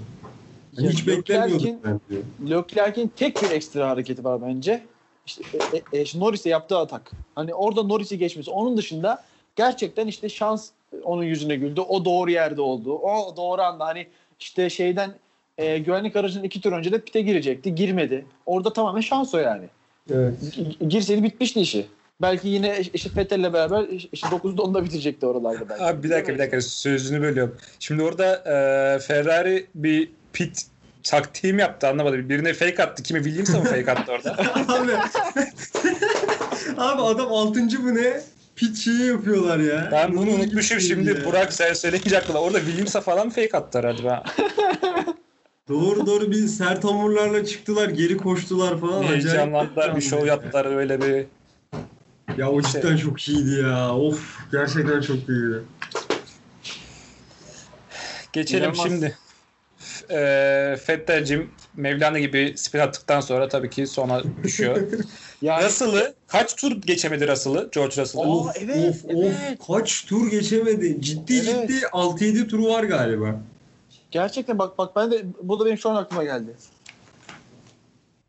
Yani Ya hiç beklemiyordum ben diyor. Leclerc'in tek bir ekstra hareketi var bence. İşte e, e, e, Norris'e yaptığı atak. Hani orada Norris'i geçmesi. Onun dışında gerçekten işte şans onun yüzüne güldü. O doğru yerde oldu. O doğru anda hani işte şeyden e, güvenlik aracının iki tur önce de pite girecekti. Girmedi. Orada tamamen şans o yani. Evet. G- Girseydi bitmişti işi. Belki yine işte Vettel'le beraber işte 9'da 10'da bitirecekti oralarda belki. Abi bir dakika bir dakika sözünü bölüyorum. Şimdi orada e, Ferrari bir pit taktiği mi yaptı anlamadım. Birine fake attı. Kimi Williams'a mı fake attı orada? abi. abi adam 6. mı ne? Pit şeyi yapıyorlar ya. Ben bunu unutmuşum şey şimdi. ya. Burak sen söyleyince aklıma. Orada Williams'a falan fake attı herhalde. Doğru doğru bir sert hamurlarla çıktılar. Geri koştular falan. Heyecanlandılar. Bir şov yaptılar öyle bir. Ya o cidden çok iyiydi ya. Of gerçekten çok iyiydi. Geçelim İnanılmaz. şimdi. E, Fettel'cim Mevlana gibi spin attıktan sonra tabii ki sona düşüyor. Yani Russell'ı kaç tur geçemedi Russell'ı? George Russell'ı. Aa, Of evet, of of evet. kaç tur geçemedi. Ciddi Evet. ciddi 6-7 turu var galiba. Gerçekten bak bak ben de bu da benim şu an aklıma geldi.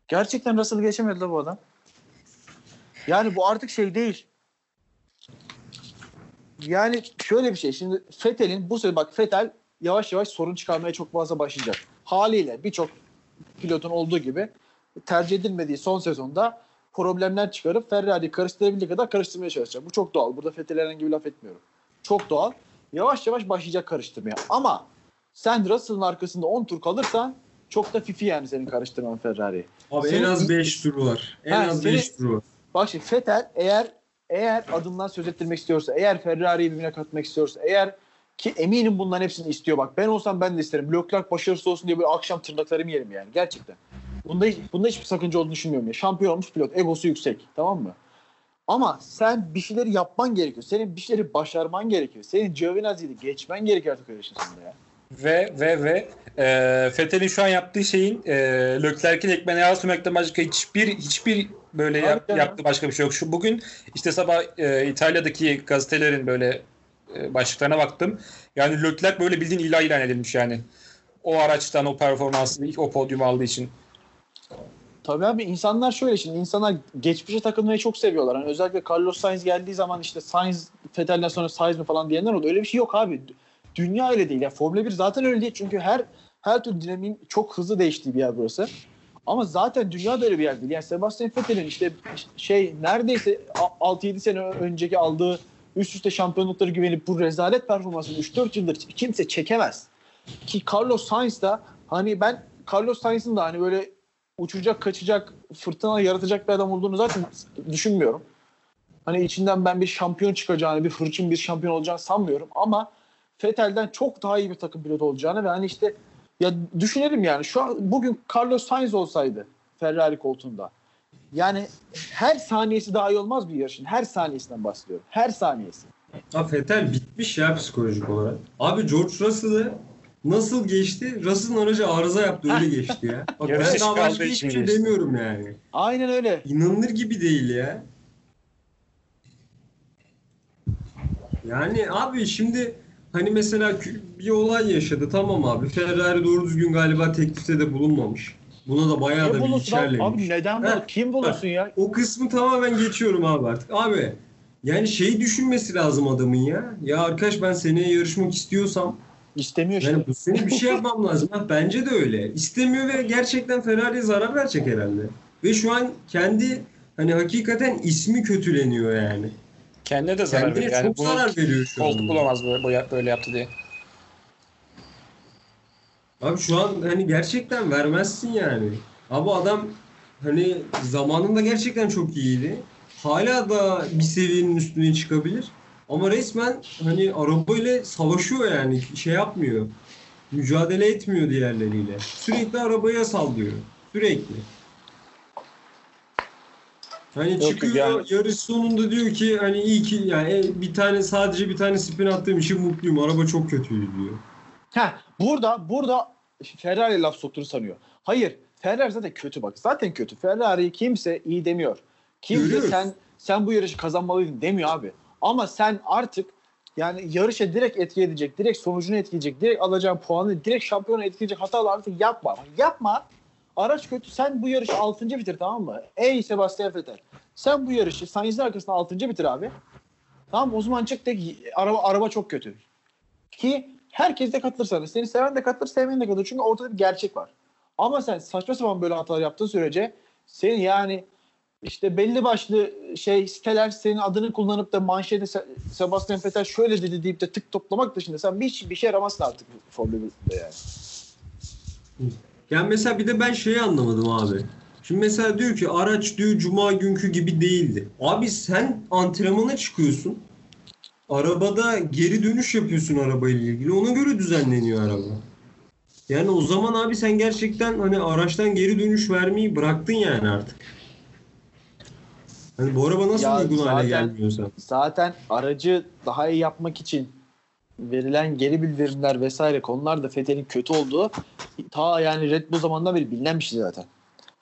Gerçekten Russell'ı geçemedi bu adam. Yani bu artık şey değil. Yani şöyle bir şey. Şimdi Fettel'in bu sene bak Fettel yavaş yavaş sorun çıkarmaya çok fazla başlayacak. Haliyle birçok pilotun olduğu gibi tercih edilmediği son sezonda problemler çıkarıp Ferrari'yi karıştırabildiği kadar karıştırmaya çalışacak. Bu çok doğal. Burada Fettel'e herhangi bir laf etmiyorum. Çok doğal. yavaş yavaş başlayacak karıştırmaya. Ama sen Russell'ın arkasında 10 tur kalırsan çok da fifi yani senin karıştırman Ferrari. Abi Senin- en az 5 turu var. En Ha, az senin- 5 turu var. Bak şimdi Vettel eğer eğer adından söz ettirmek istiyorsa, eğer Ferrari'yi birbirine katmak istiyorsa, eğer ki eminim bunların hepsini istiyor bak. Ben olsam ben de isterim. Leclerc başarısız olsun diye böyle akşam tırnaklarımı yerim yani gerçekten. Bunda, hiç- bunda hiçbir sakınca olduğunu düşünmüyorum. Ya. Şampiyon olmuş pilot. Egosu yüksek. Tamam mı? Ama sen bir şeyleri yapman gerekiyor. Senin bir şeyleri başarman gerekiyor. Senin Giovinazzi'yi geçmen gerekiyor artık işin sonunda ya. Ve ve ve e, Fethel'in şu an yaptığı şeyin e, Leclerc'in ekmeğine yağ sürmekten başka hiçbir hiçbir böyle Tabii yap- canım. yaptığı başka bir şey yok. Şu bugün işte sabah e, İtalya'daki gazetelerin böyle e, başlıklarına baktım. Yani Leclerc böyle bildiğin ilah ilan edilmiş yani. O araçtan o performansını o podyumu aldığı için. Tabii abi insanlar şöyle şimdi insanlar geçmişe takılmayı çok seviyorlar. Hani özellikle Carlos Sainz geldiği zaman işte Sainz Vettel'den sonra Sainz mi falan diyenler oldu. Öyle bir şey yok abi. Dünya öyle değil. Ya Formula 1 zaten öyle değil. Çünkü her her türlü dinamiğin çok hızlı değiştiği bir yer burası. Ama zaten dünya da öyle bir yer değil. Yani Sebastian Vettel'in işte şey neredeyse 6-7 sene önceki aldığı üst üste şampiyonlukları güvenip bu rezalet performansını 3-4 yıldır kimse çekemez. Ki Carlos Sainz da hani ben Carlos Sainz'ın da hani böyle uçacak, kaçacak, fırtına yaratacak bir adam olduğunu zaten düşünmüyorum. Hani içinden ben bir şampiyon çıkacağını, bir hırçın bir şampiyon olacağını sanmıyorum ama Vettel'den çok daha iyi bir takım pilotu olacağını ve hani işte ya düşünelim yani şu an bugün Carlos Sainz olsaydı Ferrari koltuğunda yani her saniyesi daha iyi olmaz bir yarışın. Her saniyesinden bahsediyorum. Her saniyesi. Abi Vettel bitmiş ya psikolojik olarak. Abi George Russell'ı nasıl geçti? Russell'ın aracı arıza yaptı öyle geçti ya. Bak ben daha başka hiçbir şey geçti. demiyorum yani. Aynen öyle. İnanılır gibi değil ya. Yani abi şimdi hani mesela bir olay yaşadı tamam abi. Ferrari doğru düzgün galiba teklifte de bulunmamış. Buna da bayağı Ne da bir içerlemiş. Abi neden bu? Kim bulursun ya? O kısmı tamamen geçiyorum abi artık. Abi yani şeyi düşünmesi lazım adamın ya. Ya arkadaş ben seneye yarışmak istiyorsam İstemiyor yani bu sene bir şey yapmam lazım. Ha, bence de öyle. İstemiyor ve gerçekten Ferrari'ye zarar verecek herhalde. Ve şu an kendi hani hakikaten ismi kötüleniyor yani. Kendine de zarar Kendine veriyor. Yani çok bunu zarar veriyor şu koltuk an. bulamaz böyle, bu- böyle yaptı diye. Abi şu an hani gerçekten vermezsin yani. Abi adam hani zamanında gerçekten çok iyiydi. Hala da bir seviyenin üstüne çıkabilir. Ama resmen hani arabayla savaşıyor yani. Şey yapmıyor. Mücadele etmiyor diğerleriyle. Sürekli arabaya sallıyor. Sürekli. Hani çıkıyor yani- yarış sonunda diyor ki hani iyi ki yani e, bir tane sadece bir tane spin attığım için mutluyum. Araba çok kötüydü diyor. Ha burada burada Ferrari laf soktuğunu sanıyor. Hayır. Ferrari zaten kötü bak. Zaten kötü. Ferrari kimse iyi demiyor. Kimse Görüyoruz. sen sen bu yarışı kazanmalıydın demiyor abi. Ama sen artık yani yarışa direkt etki edecek, direkt sonucunu etkileyecek, direkt alacağın puanı, direkt şampiyonu etkileyecek hatalar artık yapma. Yapma. Araç kötü. Sen bu yarışı 6. bitir tamam mı? Ey Sebastian Vettel. Sen bu yarışı Sainz'in arkasında 6. bitir abi. Tamam o zaman çık de araba araba çok kötü. Ki herkes de katılır sana. Seni seven de katılır, sevmeyen de katılır. Çünkü ortada bir gerçek var. Ama sen saçma sapan böyle hatalar yaptığın sürece senin yani işte belli başlı şey siteler senin adını kullanıp da manşete Se- Sebastian Vettel şöyle dedi deyip de tık toplamak dışında sen bir, bir şey yaramazsın artık Formula 1'de yani. Yani mesela bir de ben şeyi anlamadım abi. Şimdi mesela diyor ki araç diyor cuma günkü gibi değildi. Abi sen antrenmana çıkıyorsun. Arabada geri dönüş yapıyorsun arabayla ilgili. Ona göre düzenleniyor araba. Yani o zaman abi sen gerçekten hani araçtan geri dönüş vermeyi bıraktın yani artık. Hani bu araba nasıl Ya uygun hale zaten- gelmiyorsa. Zaten aracı daha iyi yapmak için verilen geri bildirimler vesaire konular da Vettel'in kötü olduğu ta yani Red Bull zamanından beri bilinen bir şey zaten.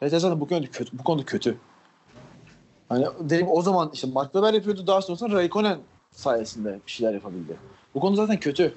Vettel zaten bu konuda kötü. Bu konuda kötü. Hani dedim o zaman işte Mark Webber yapıyordu daha sonrasında Raikkonen sayesinde bir şeyler yapabildi. Bu konu zaten kötü.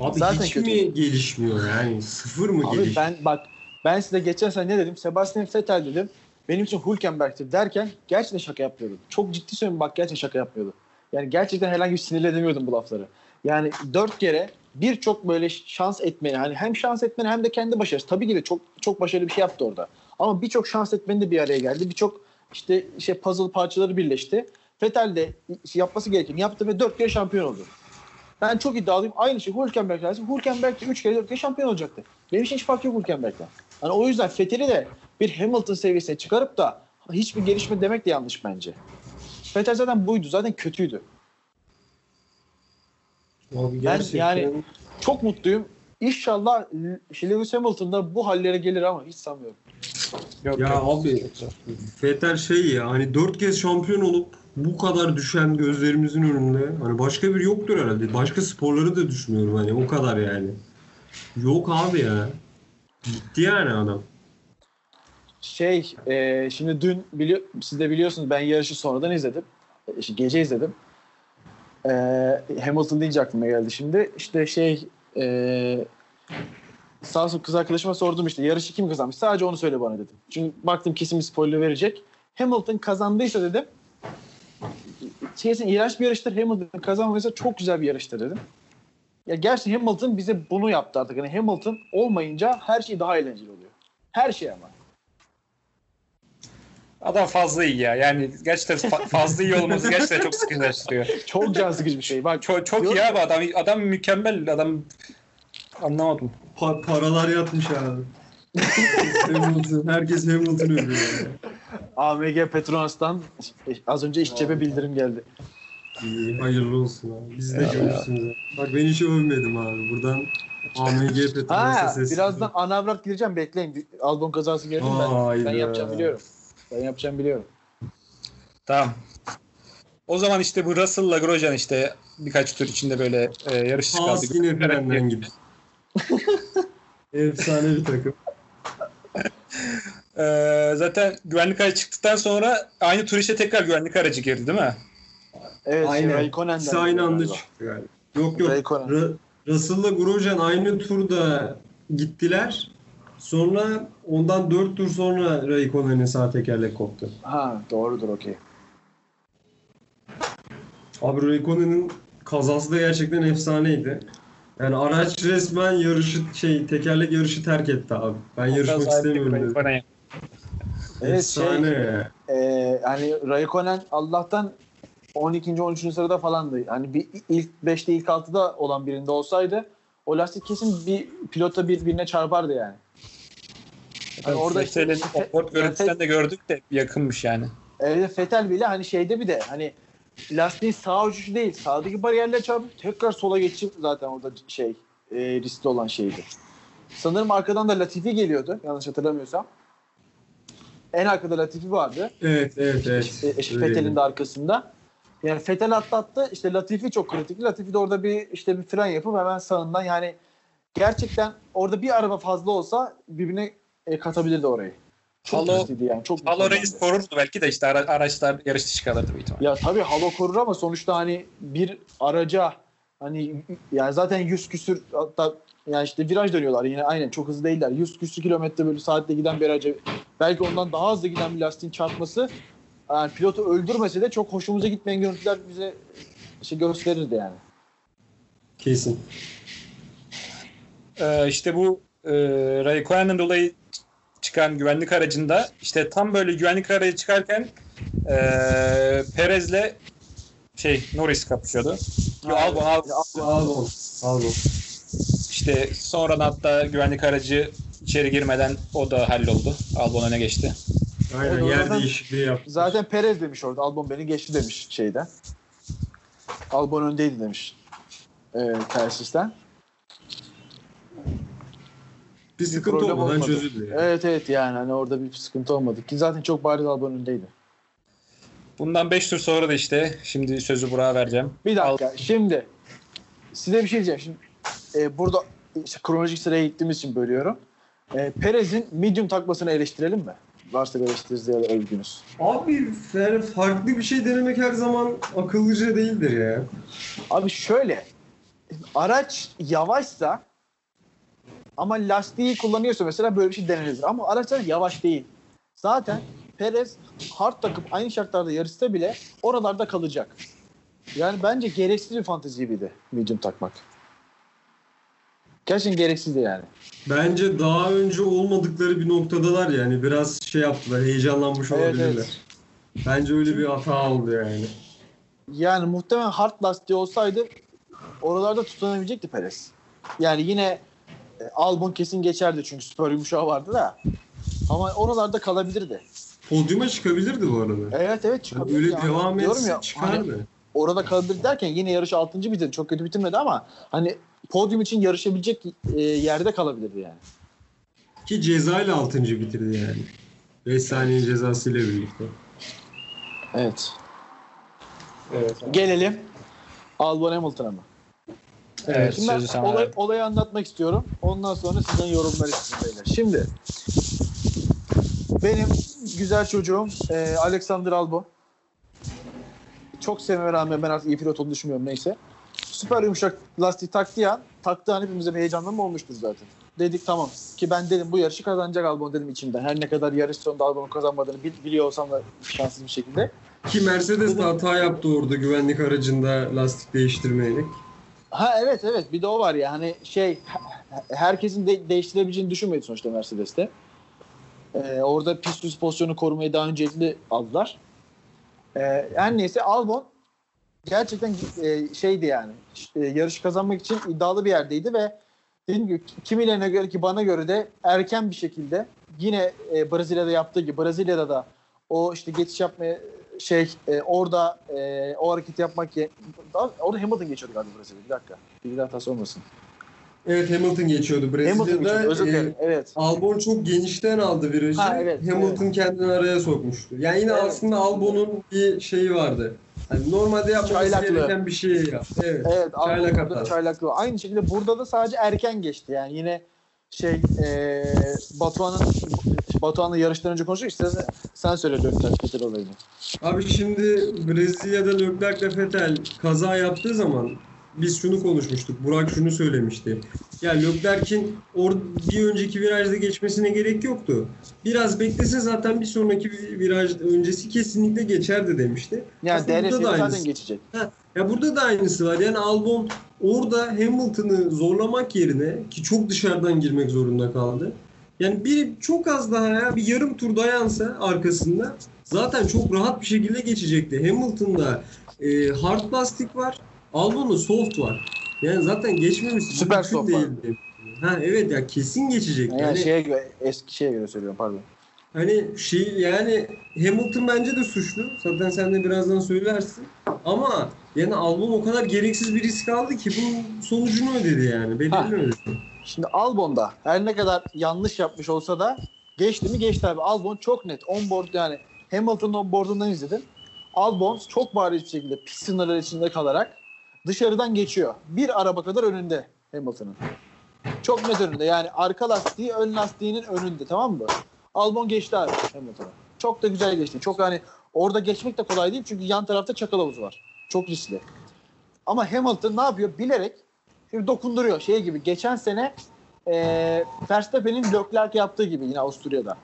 Abi Zaten hiç kötü. mi gelişmiyor yani? Sıfır mı Abi gelişiyor? ben bak ben size geçen sene ne dedim? Sebastian Vettel dedim. Benim için Hülkenberg'tir derken gerçekten şaka yapmıyordum. Çok ciddi söylüyorum bak gerçekten şaka yapmıyordum. Yani gerçekten herhangi bir sinirle edemiyordum bu lafları. Yani dört kere birçok böyle şans etmeni hani hem şans etmeni hem de kendi başarısı. Tabii ki de çok çok başarılı bir şey yaptı orada. Ama birçok şans etmeni de bir araya geldi. Birçok işte şey puzzle parçaları birleşti. Vettel de yapması gerekeni yaptı ve dört kere şampiyon oldu. Ben çok iddialıyım. Aynı şey Hülkenberg lazım. Hülkenberg de 3 kere 4 kere şampiyon olacaktı. Benim için hiç fark yok Hülkenberg'den. Hani o yüzden Fethel'i de bir Hamilton seviyesine çıkarıp da hiçbir gelişme demek de yanlış bence. Vettel zaten buydu. Zaten kötüydü. Abi Ben yani- Çok mutluyum. İnşallah Lewis Hamilton da bu hallere gelir ama hiç sanmıyorum. Yok, Ya yok. abi Vettel şey ya hani dört kez şampiyon olup bu kadar düşen gözlerimizin önünde hani başka bir yoktur herhalde. Başka sporları da düşünüyorum hani o kadar yani. Yok abi ya. Gitti yani adam. Şey, e, şimdi dün biliyor, siz de biliyorsunuz ben yarışı sonradan izledim. E, işte gece izledim. E, Hamilton deyince aklıma geldi şimdi. İşte şey, e, sağ olsun kız arkadaşıma sordum işte yarışı kim kazanmış? Sadece onu söyle bana dedim. Çünkü baktım kesin bir spoiler verecek. Hamilton kazandıysa dedim. Kesin iğrenç bir yarıştır. Hamilton kazanmadıysa çok güzel bir yarıştır dedim. Ya gerçi Hamilton bize bunu yaptı artık. Yani Hamilton olmayınca her şey daha eğlenceli oluyor. Her şey ama. Adam fazla iyi ya. Yani gerçekten fa- fazla iyi olması gerçekten çok sıkıcılaştırıyor. Çok can sıkıcı bir şey. Bak Çok, çok iyi abi adam. Adam mükemmel. Adam anlamadım. Pa- paralar yatmış abi. Hamilton, herkes Hamilton övüyor. yani. AMG Petronas''tan az önce iş cebe bildirim geldi. İyi, hayırlı olsun abi. Biz de görüşsünüz. Bak ben hiç övmedim abi. Buradan AMG Petros'a Ha, ses. birazdan ana avrat gireceğim bekleyin. Albon kazası geldi ben. Ben yapacağım biliyorum. Ben yapacağım biliyorum. Tamam. O zaman işte bu Russell'la Grosjean işte birkaç tur içinde böyle e, yarış çıkardı. Haas yine frenden gibi. Efsane bir takım. E, zaten güvenlik aracı çıktıktan sonra aynı tur işte tekrar güvenlik aracı girdi değil mi? Evet, Aynen. Raikkonen'den. İkisi aynı anda galiba. çıktı galiba. Yok yok. Raikkonen. Ra- Russell'la Grosjean aynı turda gittiler. Sonra ondan 4 tur sonra Raikkonen'in sağ tekerlek koptu. Ha, doğrudur okey. Abi Raikkonen'in kazası da gerçekten efsaneydi. Yani araç resmen yarışı şey tekerlek yarışı terk etti abi. Ben yarışmak Kaza istemiyorum dedi. Evet, şey, Efsane ya. e, hani Raikkonen Allah'tan 12. 13. sırada falandı. Hani bir ilk 5'te ilk 6'da olan birinde olsaydı o lastik kesin bir pilota birbirine çarpardı yani. Hani orada işte- offboard görüntüsünden de gördük de yakınmış yani. Evet Fetel bile hani şeyde bir de hani lastiğin sağ uçuşu değil sağdaki bariyerle çarpıp tekrar sola geçip zaten orada şey e, riskli olan şeydi. Sanırım arkadan da Latifi geliyordu yanlış hatırlamıyorsam. En arkada Latifi vardı. Evet evet evet. İşte Öyleydi. Fethel'in de arkasında. Yani Fettel atlattı. İşte Latifi çok kritik. Latifi de orada bir işte bir fren yapıp hemen sağından yani gerçekten orada bir araba fazla olsa birbirine e, katabilirdi orayı. Çok Halo- riskiydi yani. Çok Halo. Reis korurdu belki de işte ara- araçlar yarış dışı kalırdı büyük ihtimalle. Ya tabii halo korur ama sonuçta hani bir araca hani yani zaten 100 küsür hatta yani işte viraj dönüyorlar yine aynen çok hızlı değiller. 100 küsür kilometre böyle saatte giden bir araca belki ondan daha hızlı giden bir lastiğin çarpması yani pilotu öldürmese de çok hoşumuza gitmeyen görüntüler bize şey gösterirdi yani. Kesin. Ee, işte bu e, Raikkonen'den dolayı çıkan güvenlik aracında işte tam böyle güvenlik aracı çıkarken e, Perez'le şey Norris kapışıyordu. Yo, Albon, Albon. Albon. Albon. İşte sonradan hatta güvenlik aracı içeri girmeden o da halloldu. Albon öne geçti. Aynen Evet, yer oradan- değişikliği yaptı. Zaten Perez demiş orada Albon beni geçti demiş şeyden. Albon öndeydi demiş. E, telsizden. Bir sıkıntı problem olmadan olmadı. çözüldü. yani. Evet evet yani hani orada bir sıkıntı olmadı ki zaten çok bariz Albon öndeydi. Bundan 5 tur sonra da işte şimdi sözü Burak'a vereceğim. Bir dakika şimdi size bir şey diyeceğim. Şimdi e, burada işte kronolojik sıraya gittiğimiz için bölüyorum. E, Perez'in medium takmasını eleştirelim mi? Varsa bir eleştiriniz ya da övgünüz. Abi yani farklı bir şey denemek her zaman akıllıca değildir ya. Abi şöyle araç yavaşsa ama lastiği kullanıyorsa mesela böyle bir şey denenir. Ama araçlar yavaş değil. Zaten Perez hard takıp aynı şartlarda yarışsa bile oralarda kalacak. Yani bence gereksiz bir fantezi gibiydi medium takmak. Gerçekten gereksizdi yani. Bence daha önce olmadıkları bir noktadalar yani biraz şey yaptılar heyecanlanmış Evet, olabilirler. evet. Bence öyle bir hata oldu yani. Yani muhtemelen hard lastiği olsaydı oralarda tutunabilecekti Perez. Yani yine Albon kesin geçerdi çünkü süper yumuşağı vardı da. Ama oralarda kalabilirdi. Podyuma çıkabilirdi bu arada. Evet evet Yani çıkabilir. öyle yani. devam Diyorum etse ya, hani çıkardı. orada kalabilir derken yine yarış 6. bitirdi. Çok kötü bitirmedi ama hani podyum için yarışabilecek e, yerde kalabilirdi yani. Ki cezayla 6. bitirdi yani. 5 saniye cezasıyla birlikte. Evet. Evet. Gelelim Albon Hamilton'a mı? Evet, Şimdi ben sana olay, olayı anlatmak istiyorum. Ondan sonra sizden yorumlar istiyorum beyler. Şimdi benim güzel çocuğum e, Alexander Albon. Çok sevmeme rağmen ben artık iyi pilot olduğunu düşünmüyorum neyse. Süper yumuşak lastik taktığı an, taktığı an hepimize bir heyecanlanma olmuştur zaten. Dedik tamam ki ben dedim bu yarışı kazanacak Albon dedim içimden. Her ne kadar yarış sonunda Albon'un kazanmadığını bil- biliyor olsam da şanssız bir şekilde. Ki Mercedes de hata yaptı orada güvenlik aracında lastik değiştirmeyerek. Ha evet evet bir de o var ya hani şey herkesin de- değiştirebileceğini düşünmedi sonuçta Mercedes'te. Ee, orada pist üst pozisyonu korumayı daha öncelikli aldılar. Ee, her neyse Albon gerçekten e, şeydi yani e, yarış kazanmak için iddialı bir yerdeydi ve dediğim gibi kimilerine göre ki bana göre de erken bir şekilde yine e, Brezilya'da yaptığı gibi Brezilya'da da o işte geçiş yapmaya şey e, orada e, o hareketi yapmak ye- daha, orada Hamilton geçiyordu galiba Brezilya. Bir dakika. Bir hatası olmasın. Evet Hamilton geçiyordu Hamilton geçiyordu. Brezilya'da. Özür e. Evet. Albon çok genişten aldı virajı. Ha, evet, Hamilton kendini araya sokmuştu. Yani yine Evet. aslında Albon'un bir şeyi vardı. Hani normalde yapması Çaylaklı. gereken bir şey yaptı. Evet. Evet. Çaylak hatası. çaylaklığı. Aynı şekilde burada da sadece erken geçti. Yani yine şey e, Batuhan'ın Batuhan'la yarıştan önce konuştuk. İstersen sen söyle Leclerc Vettel olayını. Abi şimdi Brezilya'da Leclerc ile Vettel kaza yaptığı zaman biz şunu konuşmuştuk. Burak şunu söylemişti. Ya Leclerc'in or bir önceki virajda geçmesine gerek yoktu. Biraz beklese zaten bir sonraki viraj öncesi kesinlikle geçerdi demişti. Yani da zaten geçecek. Ya burada da aynısı var. Yani Albon orada Hamilton'ı zorlamak yerine ki çok dışarıdan girmek zorunda kaldı. Yani bir çok az daha ya bir yarım tur dayansa arkasında zaten çok rahat bir şekilde geçecekti. Hamilton'da e, hard lastik var. Albon'da soft var. Yani zaten geçmemesi Süper soft var. değildi. Ha evet ya kesin geçecek. Yani, Yani, şeye göre, eski şeye göre söylüyorum pardon. Hani şey yani Hamilton bence de suçlu. Zaten sen de birazdan söylersin. Ama yani Albon o kadar gereksiz bir risk aldı ki bunun sonucunu ödedi yani. Bedelini Ha. ödedi. Şimdi Albon'da her ne kadar yanlış yapmış olsa da geçti mi geçti abi. Albon çok net. On board yani Hamilton'ın on board'undan izledim. Albon çok bariz bir şekilde pist sınırları içinde kalarak dışarıdan geçiyor. Bir araba kadar önünde Hamilton'ın. Çok net önünde. Yani arka lastiği ön lastiğinin önünde tamam mı? Albon geçti abi Hamilton'a. Çok da güzel geçti. Çok hani orada geçmek de kolay değil çünkü yan tarafta çakal havuzu var. Çok riskli. Ama Hamilton ne yapıyor? Bilerek şimdi dokunduruyor. Şey gibi geçen sene e, Verstappen'in Leclerc yaptığı gibi yine Avusturya'da.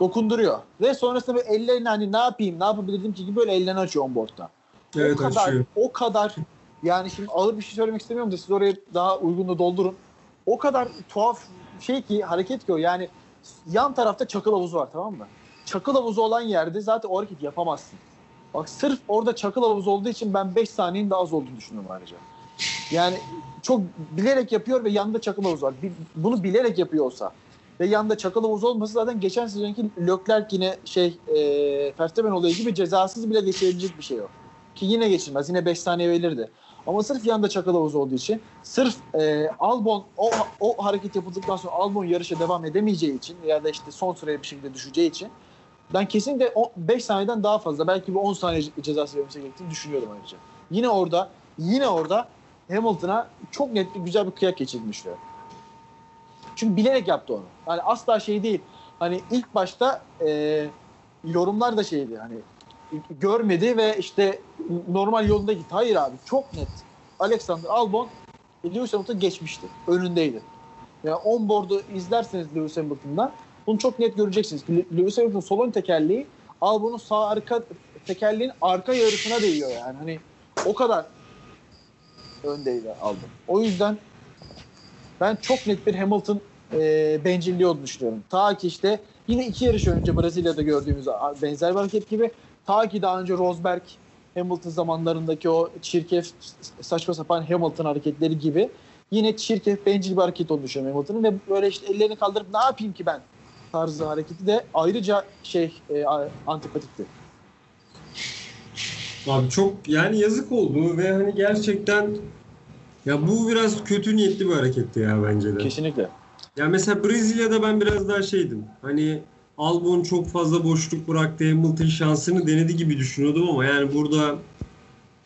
Dokunduruyor. Ve sonrasında böyle ellerini hani ne yapayım ne yapabilirdim ki gibi böyle ellerini açıyor onboard'da. Evet o kadar, açıyor. o kadar yani şimdi ağır bir şey söylemek istemiyorum da siz oraya daha uygunlu doldurun. O kadar tuhaf şey ki hareket ki o yani yan tarafta çakıl havuzu var tamam mı? Çakıl havuzu olan yerde zaten o hareketi yapamazsın. Bak sırf orada çakıl havuzu olduğu için ben 5 saniyenin daha az olduğunu düşünüyorum ayrıca. Yani çok bilerek yapıyor ve yanında çakıl havuzu var. Bunu bilerek yapıyor olsa ve yanında çakıl havuzu olması zaten geçen sezonki Leclerc yine şey e, Verstappen olayı gibi cezasız bile geçebilecek bir şey o. Ki yine geçilmez. Yine 5 saniye verilirdi. Ama sırf yanında çakal havuzu olduğu için sırf e, Albon o, o hareket yapıldıktan sonra Albon yarışa devam edemeyeceği için ya da işte son sıraya bir şekilde düşeceği için ben kesinlikle 5 saniyeden daha fazla belki bir 10 saniye ce- cezası verilmesi gerektiğini düşünüyorum ayrıca. Yine orada yine orada Hamilton'a çok net bir güzel bir kıyak düşünüyorum. Çünkü bilerek yaptı onu. Yani asla şey değil. Hani ilk başta e, yorumlar da şeydi hani görmedi ve işte normal yolunda gitti. Hayır abi çok net. Alexander Albon Lewis Hamilton geçmişti. Önündeydi. Yani on board'u izlerseniz Lewis Hamilton'dan bunu çok net göreceksiniz. Le- Lewis Hamilton sol ön tekerleği Albon'un sağ arka tekerleğin arka yarısına değiyor yani. Hani o kadar öndeydi Albon. O yüzden ben çok net bir Hamilton e, bencilliği olduğunu düşünüyorum. Ta ki işte yine iki yarış önce Brezilya'da gördüğümüz benzer bir hareket gibi ta ki daha önce Rosberg Hamilton zamanlarındaki o çirkef saçma sapan Hamilton hareketleri gibi yine çirkef bencil bir hareket olduğunu düşünüyorum Hamilton'ın ve böyle işte ellerini kaldırıp ne yapayım ki ben tarzı hareketi de ayrıca şey e, antipatikti. Abi çok yani yazık oldu ve hani gerçekten ya bu biraz kötü niyetli bir hareketti ya bence de. Kesinlikle. Ya mesela Brezilya'da ben biraz daha şeydim. Hani Albon çok fazla boşluk bıraktı. Hamilton şansını denedi gibi düşünüyordum ama yani burada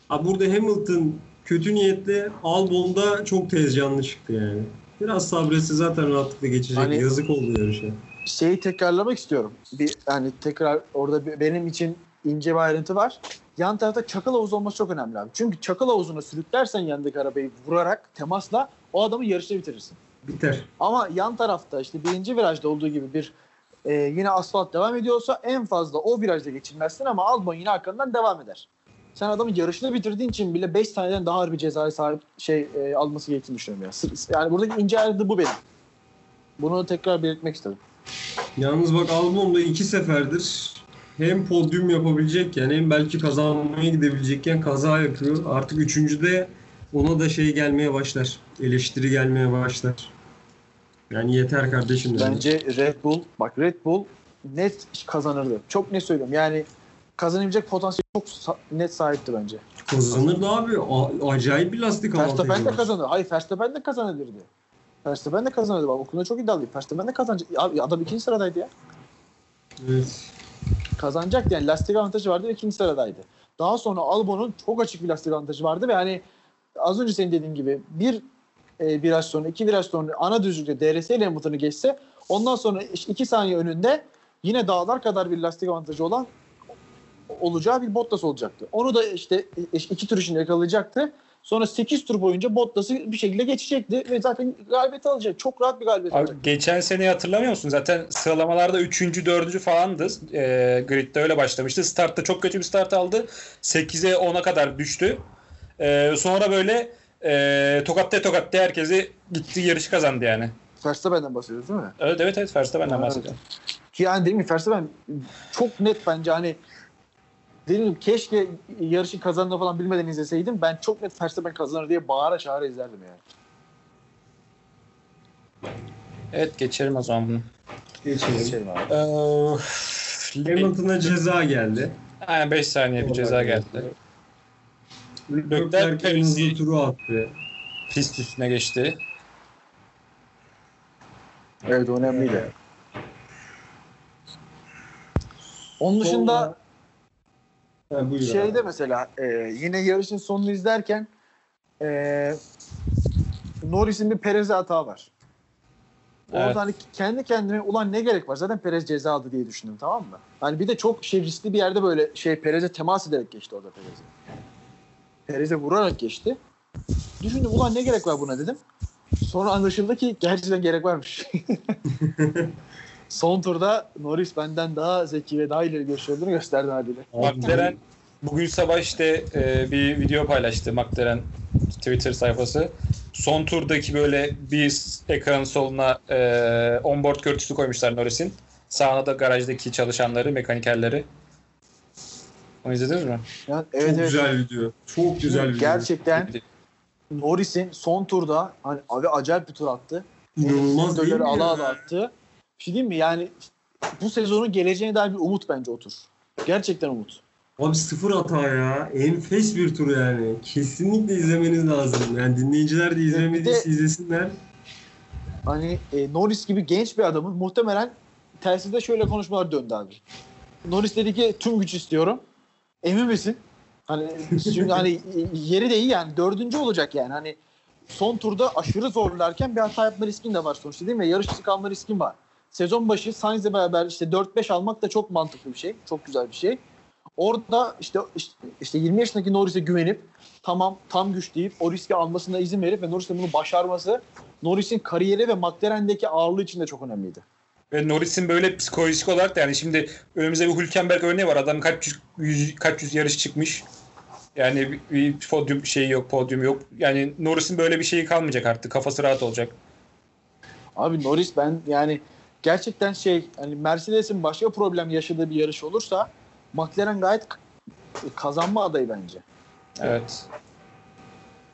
ha burada Hamilton kötü niyetli Albon da çok tez canlı çıktı yani. Biraz sabretse zaten rahatlıkla geçecek. Hani- Yazık oldu yarışa. şeyi tekrarlamak istiyorum. Bir yani tekrar orada bir- benim için ince bir ayrıntı var. Yan tarafta çakıl havuzu olması çok önemli abi. Çünkü çakıl havuzuna sürüklersen yanındaki arabayı vurarak temasla o adamı yarışta bitirirsin. Biter. Ama yan tarafta işte birinci virajda olduğu gibi bir e, yine asfalt devam ediyorsa en fazla o virajda geçilmezsin ama Albon yine arkandan devam eder. Sen adamı yarışını bitirdiğin için bile 5 saniyeden daha ağır bir cezaya sahip şey e, alması gerektiğini düşünüyorum ya. Sır- Yani buradaki ince ayrıntı bu benim. Bunu tekrar belirtmek istedim. Yalnız bak Albon da iki seferdir hem podyum yapabilecekken hem belki kazanmaya gidebilecekken kaza yapıyor. Artık üçüncüde ona da şey gelmeye başlar. Eleştiri gelmeye başlar. Yani yeter kardeşim. yani. Bence Red Bull, bak Red Bull net kazanırdı. Çok ne söylüyorum yani kazanabilecek potansiyel çok net sahipti bence. Kazanırdı abi. A- acayip bir lastik avantajı Verstappen de kazanır. Hayır Verstappen de kazanabilirdi. Verstappen de kazanırdı. Bak o konuda çok iddialıyım. Verstappen de kazanacak. Abi adam ikinci sıradaydı ya. Evet. Kazanacaktı yani lastik avantajı vardı ve ikinci sıradaydı. Daha sonra Albon'un çok açık bir lastik avantajı vardı ve hani az önce senin dediğin gibi bir e, viraj sonra iki viraj sonra ana düzlükte DRS ile Hamilton'ı geçse ondan sonra iki saniye önünde yine dağlar kadar bir lastik avantajı olan olacağı bir Bottas olacaktı. Onu da işte e, iki tur içinde yakalayacaktı. Sonra 8 tur boyunca Bottas'ı bir şekilde geçecekti ve zaten galibiyet alacak. Çok rahat bir galibiyet Abi, alacak. geçen seneyi hatırlamıyor musun? Zaten sıralamalarda 3. 4. falandı. E, gridde öyle başlamıştı. Startta çok kötü bir start aldı. 8'e 10'a kadar düştü. E, sonra böyle e, tokatta tokatta herkesi gitti yarışı kazandı yani. Verstappen'den bahsediyoruz değil mi? Evet evet evet Verstappen'den bahsediyorum. Ki yani dediğim gibi Verstappen çok net bence hani gibi keşke yarışı kazandığını falan bilmeden izleseydim ben çok net Verstappen kazanır diye bağıra çağıra izlerdim yani. Evet geçelim o zaman bunu. Geçelim. Geçelim abi. Ee, Hamilton'a ceza geldi. Aynen 5 saniye bir ceza geldi. Leclerc en hızlı turu attı. Pist üstüne geçti. Evet önemliydi. Onun dışında Ha, buyur şeyde abi. mesela e, yine yarışın sonunu izlerken e, Norris'in bir Perez'e hata var. Orada Evet. hani kendi kendime ulan ne gerek var zaten Perez ceza aldı diye düşündüm tamam mı? Hani bir de çok şey riskli bir yerde böyle şey Perez'e temas ederek geçti orada Perez'e. Perez'e vurarak geçti. Düşündüm ulan ne gerek var buna dedim. Sonra anlaşıldı ki gerçekten gerek varmış. Son turda Norris benden daha zeki ve daha ileri görüş olduğunu gösterdi haliyle. McLaren bugün sabah işte e, bir video paylaştı McLaren Twitter sayfası. Son turdaki böyle bir ekranın soluna e, onboard görüntüsü koymuşlar Norris'in. Sağına da garajdaki çalışanları, mekanikerleri. Onu izlediniz mi? Yani, Çok evet, evet. güzel video. Çok güzel video. Gerçekten Norris'in son turda hani abi acayip bir tur attı. İnanılmaz değil mi ala ala attı. Bir şey diyeyim mi? Yani bu sezonun geleceğine dair bir umut bence o tur. Gerçekten umut. Abi sıfır hata ya. Enfes bir tur yani. Kesinlikle izlemeniz lazım. Yani dinleyiciler de izlemediyse izlesinler. Hani e, Norris gibi genç bir adamın muhtemelen telsizde şöyle konuşmalar döndü abi. Norris dedi ki tüm güç istiyorum. Emin misin? Hani çünkü hani yeri de iyi yani dördüncü olacak yani hani son turda aşırı zorlarken bir hata yapma riskin de var sonuçta değil mi? Yarış dışı kalma riskin var. Sezon başı Sainz'le beraber işte 4-5 almak da çok mantıklı bir şey. Çok güzel bir şey. Orada işte işte, işte 20 yaşındaki Norris'e güvenip tamam tam güç deyip o riski almasına izin verip ve Norris'in bunu başarması Norris'in kariyeri ve McLaren'deki ağırlığı için de çok önemliydi. Ve Norris'in böyle psikolojik olarak da yani şimdi önümüzde bir Hülkenberg örneği var. Adam kaç yüz, yüz- kaç yüz yarış çıkmış. Yani bir, bir podyum şeyi yok, podyum yok. Yani Norris'in böyle bir şeyi kalmayacak artık. Kafası rahat olacak. Abi Norris ben yani gerçekten şey hani Mercedes'in başka problem yaşadığı bir yarış olursa McLaren gayet kazanma adayı bence. Evet.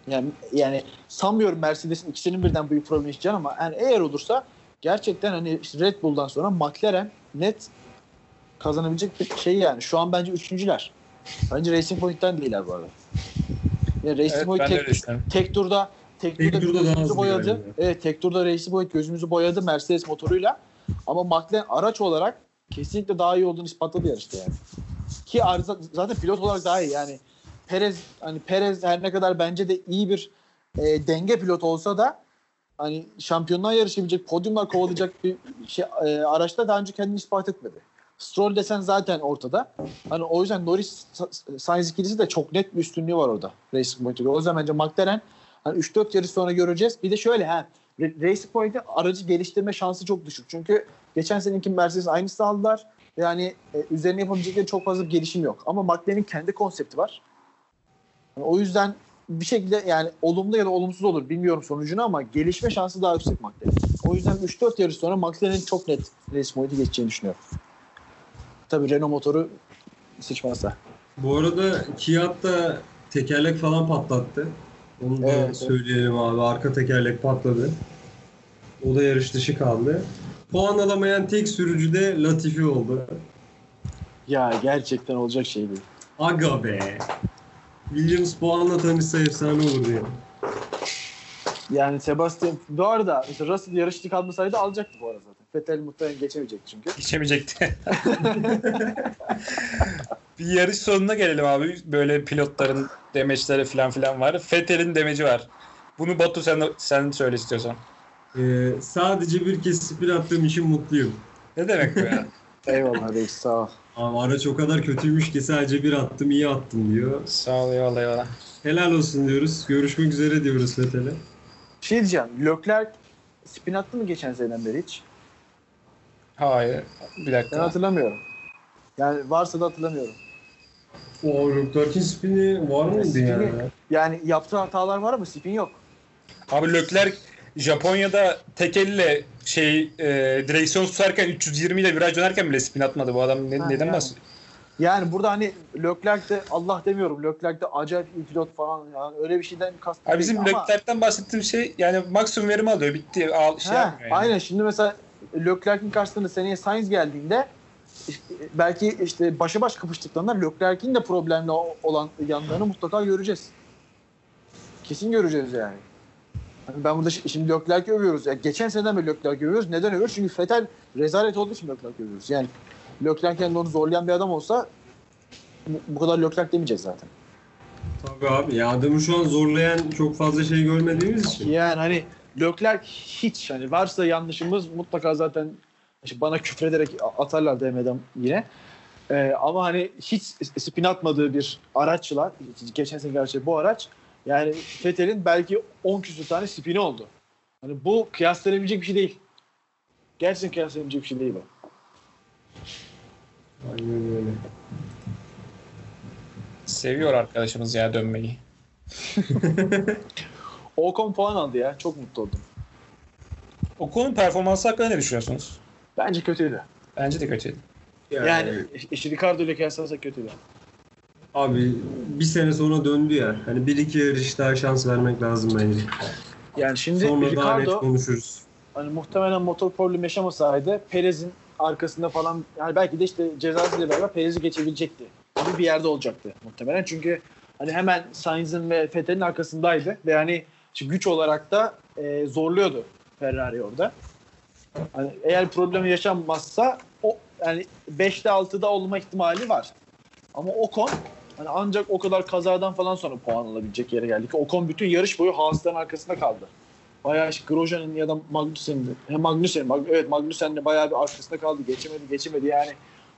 Yani yani sanmıyorum Mercedes'in ikisinin birden büyük problem yaşayacağını ama yani eğer olursa gerçekten hani Red Bull'dan sonra McLaren net kazanabilecek bir şey yani. Şu an bence üçüncüler. Bence Racing Point'ten değiller bu arada. Yani Racing Evet, Point tek, tek turda tek turda, Tek turda daha gözümüzü boyadı. yani. Evet tek turda Racing Point gözümüzü boyadı Mercedes motoruyla. Ama McLaren araç olarak kesinlikle daha iyi olduğunu ispatladı yarışta yani. Ki arıza, zaten pilot olarak daha iyi yani. Perez hani Perez her ne kadar bence de iyi bir e, denge pilot olsa da hani şampiyonluğa yarışabilecek, podyumlar kovalayacak bir şey e, araçta daha önce kendini ispat etmedi. Stroll desen zaten ortada. Hani o yüzden Norris Sa- Sainz ikilisi de çok net bir üstünlüğü var orada Racing Point'e. göre. O yüzden bence McLaren hani 3-4 yarış sonra göreceğiz. Bir de şöyle ha Ra- Racing Point'in aracı geliştirme şansı çok düşük. Çünkü geçen seneki Mercedes aynısını aldılar. Yani e, üzerine yapabilecekleri çok fazla bir gelişim yok. Ama McLaren'in kendi konsepti var. Yani o yüzden bir şekilde yani olumlu ya da olumsuz olur bilmiyorum sonucunu ama gelişme şansı daha yüksek McLaren. O yüzden 3-4 yarış sonra McLaren'in çok net Racing Point'i geçeceğini düşünüyorum. Tabii Renault motoru sıçmazsa. Bu arada Kiat da tekerlek falan patlattı. Onu da Evet, evet. söyleyelim abi. Arka tekerlek patladı. O da yarış dışı kaldı. Puan alamayan tek sürücü de Latifi oldu. Ya gerçekten olacak şey değil. Aga be. Williams puanla tanışsa efsane olurdu ya. Yani Sebastian bu arada mesela Russell yarışçı kalmasaydı alacaktı bu arada zaten. Vettel muhtemelen geçemeyecekti çünkü. Geçemeyecekti. bir yarış sonuna gelelim abi. Böyle pilotların demeçleri falan filan var. Fethel'in demeci var. Bunu Batu sen sen söyle istiyorsan. Ee, sadece bir kez spin attığım için mutluyum. Ne demek bu ya? Eyvallah reis sağ ol. Abi araç o kadar kötüymüş ki sadece bir attım iyi attım diyor. Sağ ol eyvallah eyvallah. Helal olsun diyoruz. Görüşmek üzere diyoruz Vettel'e. Bir şey diyeceğim. Leclerc spin attı mı geçen seneden beri hiç? Hayır. Bir Ben dakika. hatırlamıyorum. Yani varsa da hatırlamıyorum. O Leclerc'in spini var mıydı Spini- yani? Yani yaptığı hatalar var ama spin yok. Abi Leclerc Japonya'da tek elle şey e, direksiyon tutarken 320 ile viraj dönerken bile spin atmadı bu adam. Ne, Ha, neden yani. bahsediyor? Yani burada hani Leclerc de Allah demiyorum. Leclerc de acayip iyi pilot falan yani öyle bir şeyden kastım. Abi bizim ama- Leclerc'ten bahsettiğim şey yani maksimum verim alıyor. Bitti. Al, şey Ha, yapmıyor yani. Aynen şimdi mesela Leclerc'in karşısında seneye Sainz geldiğinde belki işte başa baş kapıştıklarında Leclerc'in de problemli olan yanlarını mutlaka göreceğiz. Kesin göreceğiz yani. Hani ben burada şi- şimdi Leclerc'i övüyoruz. Yani geçen seneden beri Leclerc'i övüyoruz. Neden övüyoruz? Çünkü Vettel rezalet olduğu için Leclerc'i övüyoruz. Yani Leclerc kendi onu zorlayan bir adam olsa bu, bu kadar Leclerc demeyeceğiz zaten. Tabii abi ya adamı şu an zorlayan çok fazla şey görmediğimiz için. Yani hani Leclerc hiç hani varsa yanlışımız mutlaka zaten işte bana küfrederek atarlar DM'den yine. Ee, ama hani hiç spin atmadığı bir araçla geçen sene gerçi bu araç yani Vettel'in belki 10 küsur tane spini oldu. Hani bu kıyaslanabilecek bir şey değil. Gerçekten kıyaslanabilecek bir şey değil bu. Aynen öyle. Seviyor arkadaşımız ya dönmeyi. Ocon puan aldı ya. Çok mutlu oldum. Okulun performansı hakkında ne düşünüyorsunuz? Bence kötüydü. Bence de kötüydü. Yani işte Ricardo ile kıyaslarsak kötüydü. Abi bir sene sonra döndü ya. Hani bir iki yarış daha şans vermek lazım bence. Yani şimdi Sonra daha net Ricardo konuşuruz. hani muhtemelen motor problemi yaşamasaydı Perez'in arkasında falan yani belki de işte cezasıyla beraber Perez'i geçebilecekti. Gibi bir yerde olacaktı muhtemelen. Çünkü hani hemen Sainz'in ve Vettel'in arkasındaydı ve hani güç olarak da e, zorluyordu Ferrari orada. Hani eğer problemi yaşanmazsa o yani 5'te 6'da olma ihtimali var. Ama Ocon hani ancak o kadar kazadan falan sonra puan alabilecek yere geldi ki Ocon bütün yarış boyu Haas'ların arkasında kaldı. Bayağı işte Grosjean'ın ya da Magnussen'in Magnussen, Mag- evet Magnussen de bayağı bir arkasında kaldı. Geçemedi, geçemedi yani.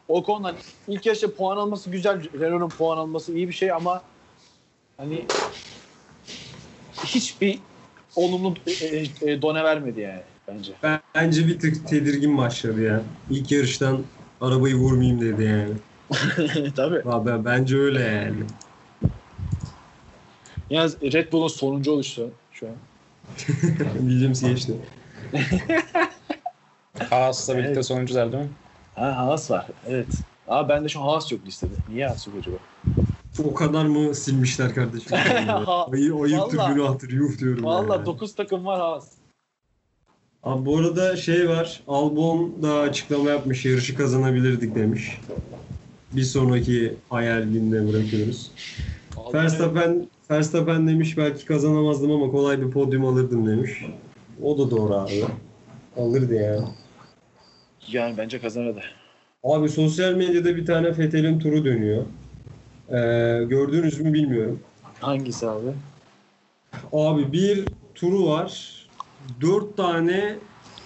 Ocon hani ilk yarışta puan alması güzel. Renault'un puan alması iyi bir şey ama hani hiçbir olumlu e, e, e, done vermedi yani bence. Bence bir tık tedirgin başladı ya. İlk yarıştan arabayı vurmayayım dedi yani. Tabii. Abi, bence öyle yani. Yalnız Red Bull'un sonuncu oluştu şu an. Williams geçti. Haas'la birlikte Evet. sonuncular değil mi? Ha Haas var. Evet. Aa bende şu an Haas yok listede. Niye Haas yok acaba? O kadar mı silmişler kardeşim? Ayı, ayıptır günahtır yuh diyorum. Valla yani. 9 takım var Haas. Abi bu arada şey var. Albon da açıklama yapmış. Yarışı kazanabilirdik demiş. Bir sonraki hayal gününe bırakıyoruz. Verstappen, Verstappen demiş belki kazanamazdım ama kolay bir podyum alırdım demiş. O da doğru abi. Alırdı yani. Yani bence kazanırdı. Abi sosyal medyada bir tane Fethel'in turu dönüyor. Ee, gördünüz mü bilmiyorum. Hangisi abi? Abi bir turu var. Dört tane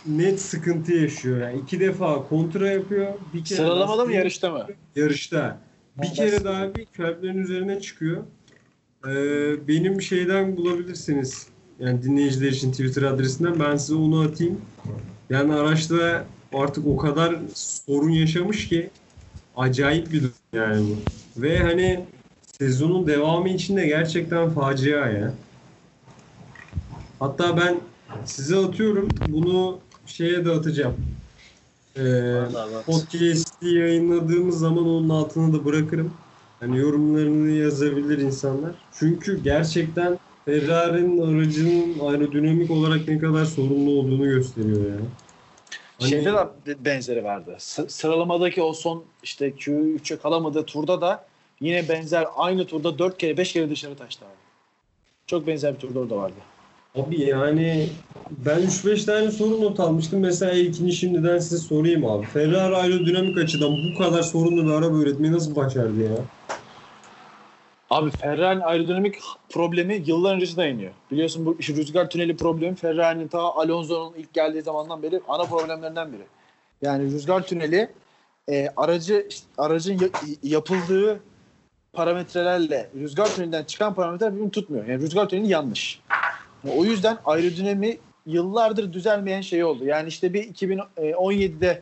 net sıkıntı yaşıyor. Yani iki defa kontra yapıyor. Bir kere Sıralamada mı yarışta mı? Yarışta. Bir kere daha bir köprülerin üzerine çıkıyor. Ee, benim şeyden bulabilirsiniz. Yani dinleyiciler için Twitter adresinden ben size onu atayım. Yani araçta artık o kadar sorun yaşamış ki acayip bir durum yani bu. Ve hani sezonun devamı için de gerçekten facia ya. Hatta ben size atıyorum. Bunu şeye de atacağım. Ee, podcast'i yayınladığımız zaman onun altına da bırakırım. Hani yorumlarını yazabilir insanlar. Çünkü gerçekten Ferrari'nin aracının aerodinamik olarak ne kadar sorunlu olduğunu gösteriyor ya. Hani- Şeyde de be- benzeri vardı. S- sıralamadaki o son işte Q3'e kalamadığı turda da yine benzer aynı turda 4 kere 5 kere dışarı taştı abi. Çok benzer bir turda orada vardı. Abi yani ben 3-5 tane soru not almıştım. Mesela ilkini şimdiden size sorayım abi. Ferrari aerodinamik açıdan bu kadar sorunlu bir araba üretmeyi nasıl başardı ya? Abi Ferrari'nin aerodinamik problemi yıllar öncesi dayanıyor. Biliyorsun bu şu rüzgar tüneli problemi Ferrari'nin ta Alonso'nun ilk geldiği zamandan beri ana problemlerinden biri. Yani rüzgar tüneli e, aracı işte aracın ya- yapıldığı parametrelerle rüzgar tünelinden çıkan parametreler birbirini tutmuyor. Yani rüzgar tüneli yanlış. O yüzden aerodinami yıllardır düzelmeyen şey oldu. Yani işte bir 2017'de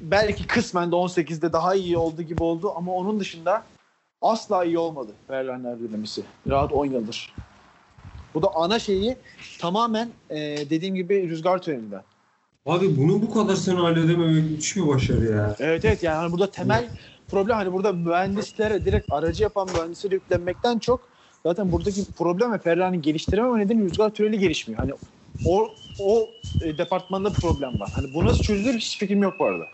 belki kısmen de 18'de daha iyi oldu gibi oldu ama onun dışında asla iyi olmadı Ferrari'nin aerodinamisi. Rahat 10 yıldır. Bu da ana şeyi tamamen e, dediğim gibi rüzgar tünelinden. Abi bunu bu kadar sene halledememek müthiş bir başarı ya. Evet evet yani hani burada temel problem hani burada mühendislere direkt aracı yapan mühendislere yüklenmekten çok zaten buradaki problem ve Ferrari'nin geliştirememe nedeni rüzgar tüneli gelişmiyor. Hani o o e, departmanda problem var. Hani bu nasıl çözülür hiç fikrim yok bu arada.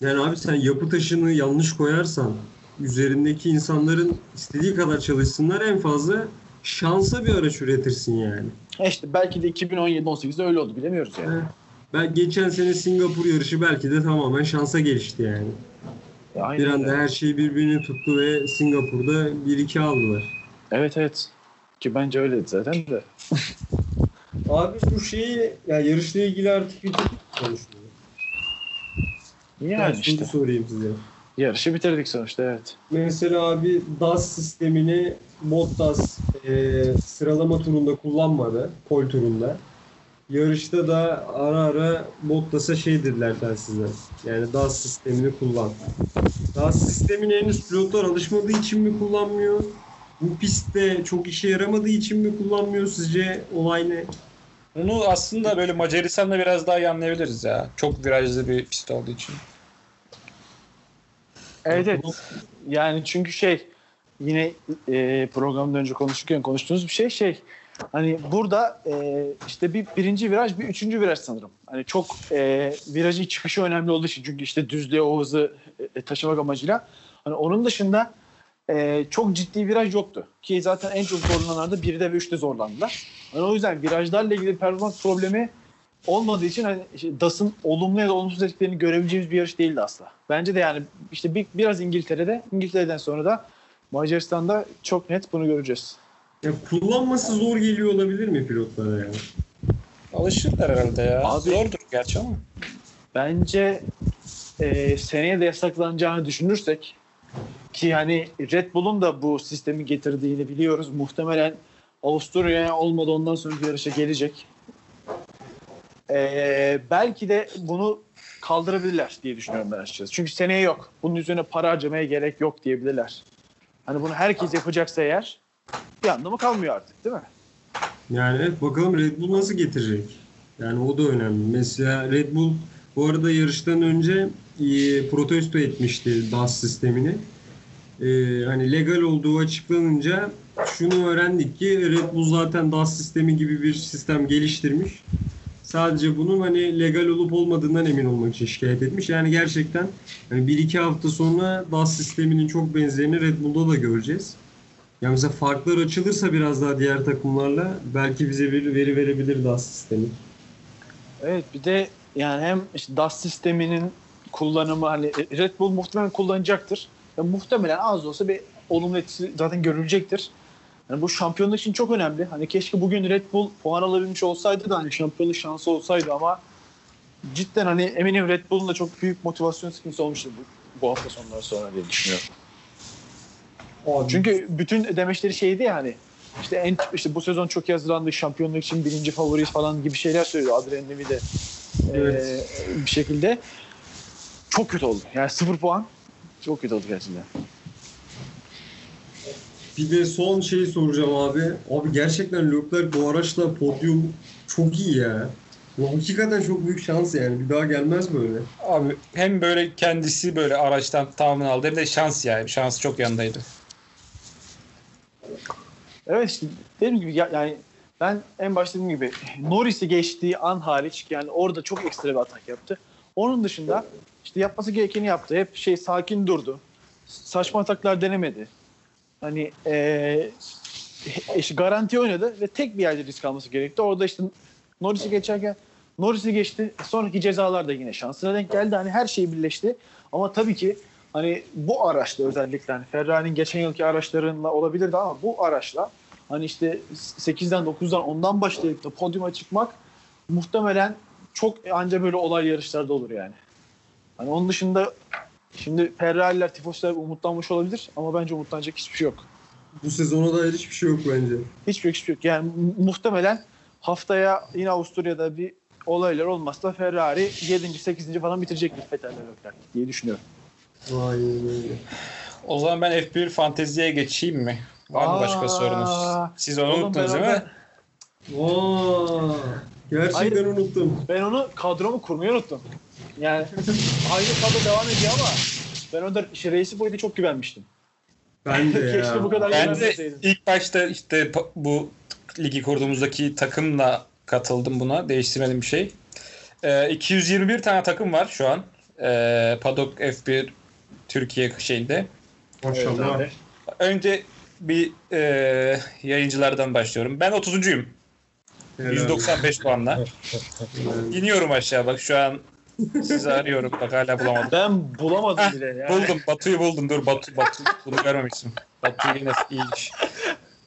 Yani abi sen yapı taşını yanlış koyarsan üzerindeki insanların istediği kadar çalışsınlar en fazla şansa bir araç üretirsin yani. E işte belki de 2017-18'de öyle oldu bilemiyoruz yani. Ben geçen sene Singapur yarışı belki de tamamen şansa gelişti yani. Ya aynen Bir anda öyle. her şey birbirini tuttu ve Singapur'da 1-2 aldılar. Evet evet. Ki bence öyleydi zaten de. Abi bu şeyi ya yarışla ilgili artık bir konuşuyor. Yani işte. sorayım size. Yarışı bitirdik sonuçta evet. Mesela abi DAS sistemini Bottas e, sıralama turunda kullanmadı. Pol turunda. Yarışta da ara ara Bottas'a şey dediler telsizden. Yani DAS sistemini kullan. DAS sistemine henüz pilotlar alışmadığı için mi kullanmıyor? Bu pistte çok işe yaramadığı için mi kullanmıyor sizce? Olay ne? Bunu aslında böyle Macaristan'da biraz daha iyi anlayabiliriz ya. Çok virajlı bir pist olduğu için. Evet evet. Yani çünkü şey yine e, programdan önce konuşurken konuştuğumuz bir şey şey hani burada e, işte bir birinci viraj bir üçüncü viraj sanırım. Hani çok e, virajın çıkışı önemli olduğu için çünkü işte düzlüğe o hızı e, taşımak amacıyla hani onun dışında e, çok ciddi viraj yoktu. Ki zaten en çok zorlananlarda 1'de ve 3'te zorlandılar. Hani o yüzden virajlarla ilgili performans problemi olmadığı için hani işte DAS'ın olumlu ya da olumsuz etkilerini görebileceğimiz bir yarış değildi asla. Bence de yani işte bir, biraz İngiltere'de, İngiltere'den sonra da Macaristan'da çok net bunu göreceğiz. Ya kullanması zor geliyor olabilir mi pilotlara yani? Alışırlar herhalde ya. Abi- Zordur gerçi ama. Bence e, seneye de yasaklanacağını düşünürsek ki hani Red Bull'un da bu sistemi getirdiğini biliyoruz. Muhtemelen Avusturya'ya olmadı ondan sonra yarışa gelecek. E, belki de bunu kaldırabilirler diye düşünüyorum ben açıkçası. Çünkü seneye yok. Bunun üzerine para harcamaya gerek yok diyebilirler. Hani bunu herkes yapacaksa eğer bir anlamı kalmıyor artık değil mi? Yani evet bakalım Red Bull nasıl getirecek? Yani o da önemli. Mesela Red Bull bu arada yarıştan önce e, protesto etmişti DAS sistemini. e, hani legal olduğu açıklanınca şunu öğrendik ki Red Bull zaten DAS sistemi gibi bir sistem geliştirmiş. Sadece bunun hani legal olup olmadığından emin olmak için şikayet etmiş. Yani gerçekten hani bir iki hafta sonra DAS sisteminin çok benzerini Red Bull'da da göreceğiz. Yani mesela farklar açılırsa biraz daha diğer takımlarla belki bize bir veri verebilir DAS sistemi. Evet bir de yani hem işte DAS sisteminin kullanımı hani Red Bull muhtemelen kullanacaktır. Ve muhtemelen az da olsa bir olumlu etkisi zaten görülecektir. Yani bu şampiyonluk için çok önemli. Hani keşke bugün Red Bull puan alabilmiş olsaydı da hani şampiyonluk şansı olsaydı ama cidden hani eminim Red Bull'un da çok büyük motivasyon sıkıntısı olmuştur bu, bu hafta sonları sonra diye düşünüyorum. Çünkü bütün demeçleri şeydi yani işte en işte bu sezon çok iyi hazırlandık şampiyonluk için birinci favoriyiz falan gibi şeyler söylüyor Adrian Newey de Evet. Ee, bir şekilde çok kötü oldu. Yani sıfır puan çok kötü oldu gerçekten. Bir de son şeyi soracağım abi. Abi gerçekten Leclerc bu araçla podyum çok iyi ya. Bu hakikaten çok büyük şans yani. Bir daha gelmez böyle. Abi hem böyle kendisi böyle araçtan tamamını aldı hem de şans yani. Şansı çok yanındaydı. Evet işte dediğim gibi ya- yani ben en başta dediğim gibi Norris'i geçtiği an hariç yani orada çok ekstra bir atak yaptı. Onun dışında işte yapması gerekeni yaptı. Hep şey sakin durdu. Saçma ataklar denemedi. Hani eee işte garanti oynadı ve tek bir yerde risk alması gerekti. Orada işte Norris'i geçerken Norris'i geçti. Sonraki cezalar da yine şansına denk geldi. Hani her şey birleşti. Ama tabii ki hani bu araçla özellikle hani Ferrari'nin geçen yılki araçlarıyla olabilirdi ama bu araçla hani işte 8'den 9'dan 10'dan başlayıp da podyuma çıkmak muhtemelen çok anca böyle olay yarışlarda olur yani. Hani onun dışında şimdi Ferrari'ler, Tifosiler umutlanmış olabilir ama bence umutlanacak hiçbir şey yok. Bu sezona dair hiçbir şey yok bence. Hiçbir yok, hiçbir yok. Yani mu- muhtemelen haftaya yine Avusturya'da bir olaylar olmazsa Ferrari 7. 8. falan bitirecektir Vettel'le Leclerc diye düşünüyorum. Öyle. O zaman ben F1 fanteziye geçeyim mi? Var mı başka sorunuz? Siz onu unuttunuz değil mi? Vaa. Gerçekten Hayır. unuttum. Ben onu kadromu kurmayı unuttum. Yani aynı kadro devam ediyor ama ben orada işte reisi boyuta çok güvenmiştim. Ben de ya. Keşke bu kadar Ben de ilk başta işte bu ligi kurduğumuzdaki takımla katıldım buna. Değiştirmedim bir şey. Ee, 221 tane takım var şu an. Ee, Paddock F1 Türkiye şeyinde. Maşallah. Evet. Önce bir e, yayıncılardan başlıyorum. Ben 30'uncuyum. Helal. 195 puanla. İniyorum aşağı bak şu an sizi arıyorum. Bak hala bulamadım. Ben bulamadım Heh, bile. Yani. Buldum. Batu'yu buldum. Dur Batu. Batu. Bunu görmemişsin. Batu yine iyiymiş.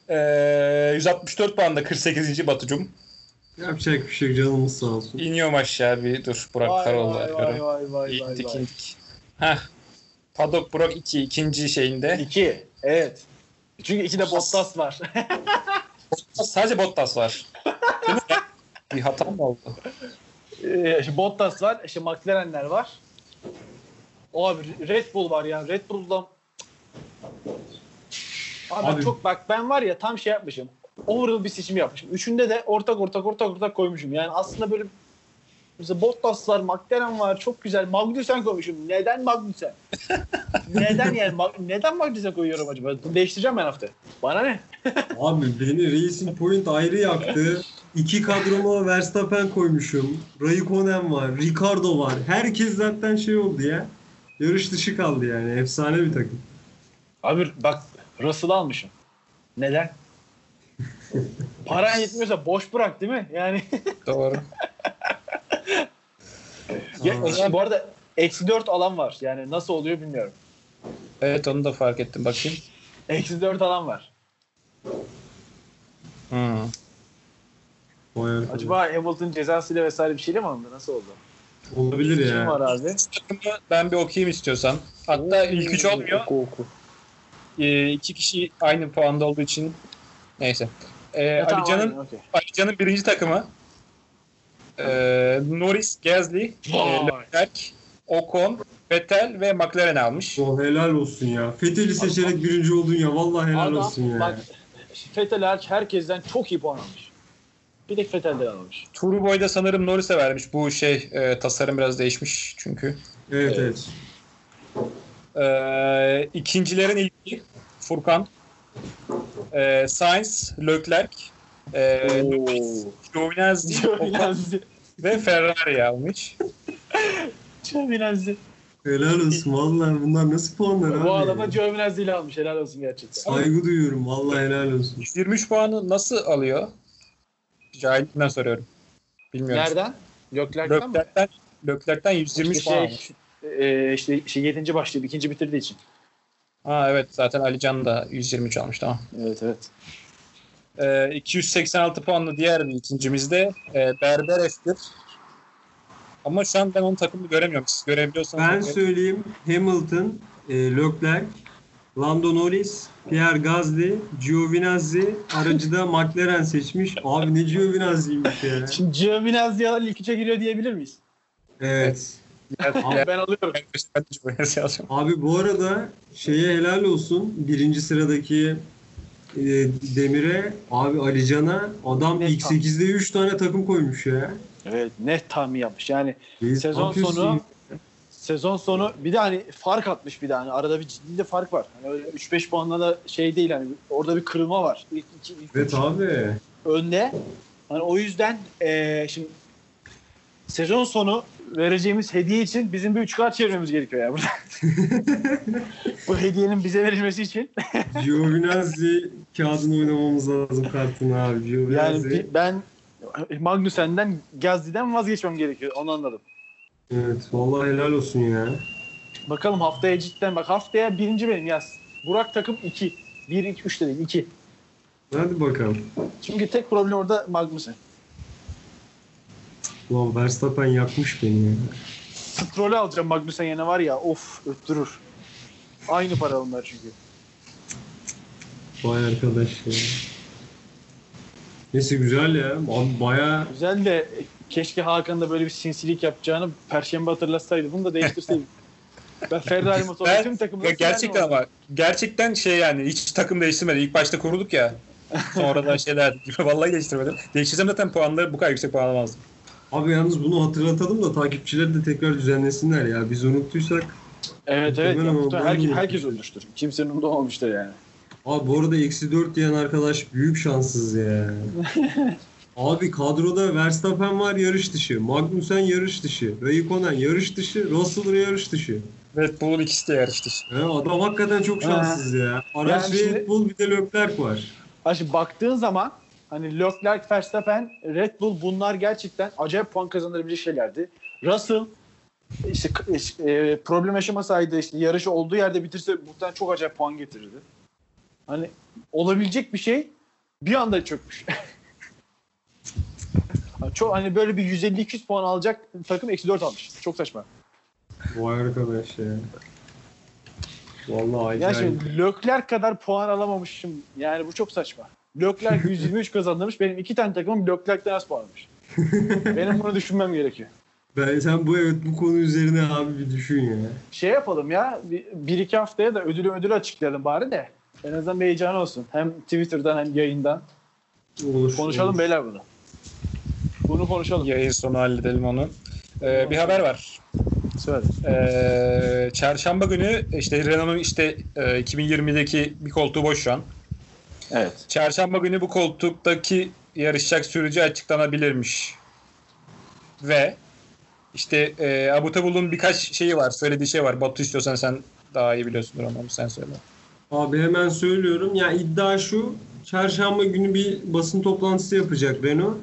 Ee, 164 puanda 48. Batucum. Yapacak bir şey canımız sağ olsun. İniyorum aşağı bir. Dur Burak Vay Karoğlu vay vay vay vay vay İndik vay. indik. Heh. Paddock Burak 2. ikinci şeyinde. İki. Evet. Çünkü iki de Bottas var. Sadece Bottas var. Bir hata mı oldu? Ee, işte Bottas var. işte McLaren'ler var. O abi Red Bull var ya. Red Bull'dan Abi, Abi- çok bak ben var ya tam şey yapmışım. Overall bir seçim yapmışım. Üçünde de ortak ortak ortak ortak koymuşum. Yani aslında böyle mesela Bottas var, McLaren var. Çok güzel. Magnussen koymuşum. Neden Magnussen? neden yani? Ma- neden Magnussen koyuyorum acaba? Değiştireceğim ben hafta. Bana ne? Abi beni Racing Point ayrı yaktı. İki kadroma Verstappen koymuşum. Raikkonen var, Ricardo var. Herkes zaten şey oldu ya. Yarış dışı kaldı yani. Efsane bir takım. Abi bak Russell'ı almışım. Neden? Paran yetmiyorsa boş bırak değil mi? Yani Doğru. Ya, bu arada eksi 4 alan var. Yani nasıl oluyor bilmiyorum. Evet onu da fark ettim. Bakayım. Eksi 4 alan var. Hmm. Acaba Hamilton cezasıyla vesaire bir şeyle mi alındı? Nasıl oldu? Olabilir Kim ya. var abi? Ben bir okuyayım istiyorsan. Hatta ilk üç olmuyor. Oku, oku. Ee, iki kişi aynı puanda olduğu için neyse. Ee, Ya, tamam, Ali Can'ın okey. Ali Can'ın birinci takımı ee, Norris, Gasly, e. Leclerc, Ocon, Vettel ve McLaren almış. O helal olsun ya. Fethel'i seçerek birinci oldun ya. Vallahi helal Adam, olsun ya. Bak Vettel hariç herkesten çok iyi puan almış. Bir tek Vettel'den almış. Turbo'yu sanırım Norris'e vermiş. Bu şey e, tasarım biraz değişmiş çünkü. Evet evet. Ee, ikincilerin ilki Furkan. Ee, Sainz, Leclerc, ee, Giovinazzi, Giovinazzi. ve Ferrari almış. Giovinazzi. Helal olsun vallahi bunlar nasıl puanlar abi? Bu adama Giovinazzi ile almış. Helal olsun gerçekten. Saygı duyuyorum vallahi helal olsun. 123 puanı nasıl alıyor? Cahillikten soruyorum. Bilmiyorum. Nereden? Gökler'den mi? Leclerc'ten 123 İşte puan şey, almış. e, işte şey 7. başladı. ikinci bitirdiği için. Ha evet zaten Alican da 123 almış tamam. Evet evet. Ee, 286 puanlı diğer bir ikincimizde e, Berber F1. Ama şu an ben onun takımını göremiyorum. Siz görebiliyorsanız. Ben bakın. söyleyeyim Hamilton, e, Leclerc, Lando Norris, Pierre Gasly, Giovinazzi, aracı da McLaren seçmiş. Abi ne Giovinazzi'ymiş ya. Şimdi Giovinazzi alan ilk üçe giriyor diyebilir miyiz? Evet. Abi ben alıyorum. De- de. Abi bu arada şeye helal olsun. Birinci sıradaki e, Demir'e, abi Alican'a adam ilk tam. 8'de 3 tane takım koymuş ya. Evet net tahmin yapmış. Yani Reis, Sezon ne sonu- ya? sezon sonu bir de hani fark atmış bir de hani arada bir ciddi de fark var. Hani öyle 3-5 puanla da şey değil hani orada bir kırılma var. İlk, iki, ilk Evet abi. önde. Hani o yüzden eee, şimdi sezon sonu vereceğimiz hediye için bizim bir üç kart çevirmemiz gerekiyor ya burada. Bu hediyenin bize verilmesi için. Giovinazzi kağıdını oynamamız lazım kartını abi. Yani Giovinazzi. bir- ben Magnussen'den Gazli'den vazgeçmem gerekiyor. Onu anladım. Evet vallahi helal olsun ya. Bakalım haftaya cidden bak haftaya birinci benim yaz. Burak takım 2. 1, 2, 3 de değil 2. Hadi bakalım. Çünkü tek problem orada Magnussen. Ulan Verstappen yakmış beni ya. Stroll'ü alacağım Magnussen yerine var ya of öttürür. Aynı para onlar çünkü. Vay arkadaş ya. Neyse güzel ya. Abi baya Güzel de keşke Hakan da böyle bir sinsilik yapacağını Perşembe hatırlatsaydı. Bunu da değiştirseydi. ben Ferrari motoru Ben- tüm takımda Ya gerçekten ama gerçekten şey yani hiç takım değiştirmedi. İlk başta kuruduk ya. Sonradan şeyler vallahi değiştirmedim. Değiştirsem zaten puanları bu kadar yüksek puan alamazdım. Abi yalnız bunu hatırlatalım da takipçiler de tekrar düzenlesinler ya. Biz unuttuysak. Evet evet. Muhtemelen Ya, muhtemelen herkes, herkes ölmüştür. Kimsenin umurunda olmamıştır yani. Abi bu arada eksi 4 diyen arkadaş büyük şanssız ya. Abi kadroda Verstappen var yarış dışı. Magnussen yarış dışı. Raikkonen yarış dışı. Russell yarış dışı. Red Bull'un ikisi de yarıştı. He, adam hakikaten çok şanssız ya. Araç Yani Red şimdi- Bull bir de Leclerc var. Ha şimdi baktığın zaman hani Leclerc, Verstappen, Red Bull bunlar gerçekten acayip puan kazanabilecek şeylerdi. Russell işte e, problem yaşamasaydı işte yarışı olduğu yerde bitirse muhtemelen çok acayip puan getirirdi. Hani olabilecek bir şey bir anda çökmüş. Çok hani böyle bir 150-200 puan alacak takım eksi 4 almış. Çok saçma. Vay arkadaş ya. Vallahi acayip. şimdi Leclerc kadar puan alamamışım. Yani bu çok saçma. Leclerc 123 kazandırmış. Benim iki tane takımım Leclerc'ten az puan almış. Benim bunu düşünmem gerekiyor. Ben sen bu evet bu konu üzerine abi bir düşün ya. Şey yapalım ya. Bir, bir iki haftaya da ödülü ödülü açıklayalım bari de. En azından bir heyecan olsun. Hem Twitter'dan hem yayından. Olur. Konuşalım olur. beyler bunu. Bunu konuşalım. Yayın sonu halledelim onu. Ee, bir haber var. Söyle. Ee, çarşamba günü işte Renault'un işte e, 2020'deki bir koltuğu boş şu an. Evet. Çarşamba günü bu koltuktaki yarışacak sürücü açıklanabilirmiş. Ve işte e, Abu Tabul'un birkaç şeyi var. Söylediği şey var. Batu istiyorsan sen daha iyi biliyorsundur onu Sen söyle. Abi hemen söylüyorum. Ya iddia şu. Çarşamba günü bir basın toplantısı yapacak Renault.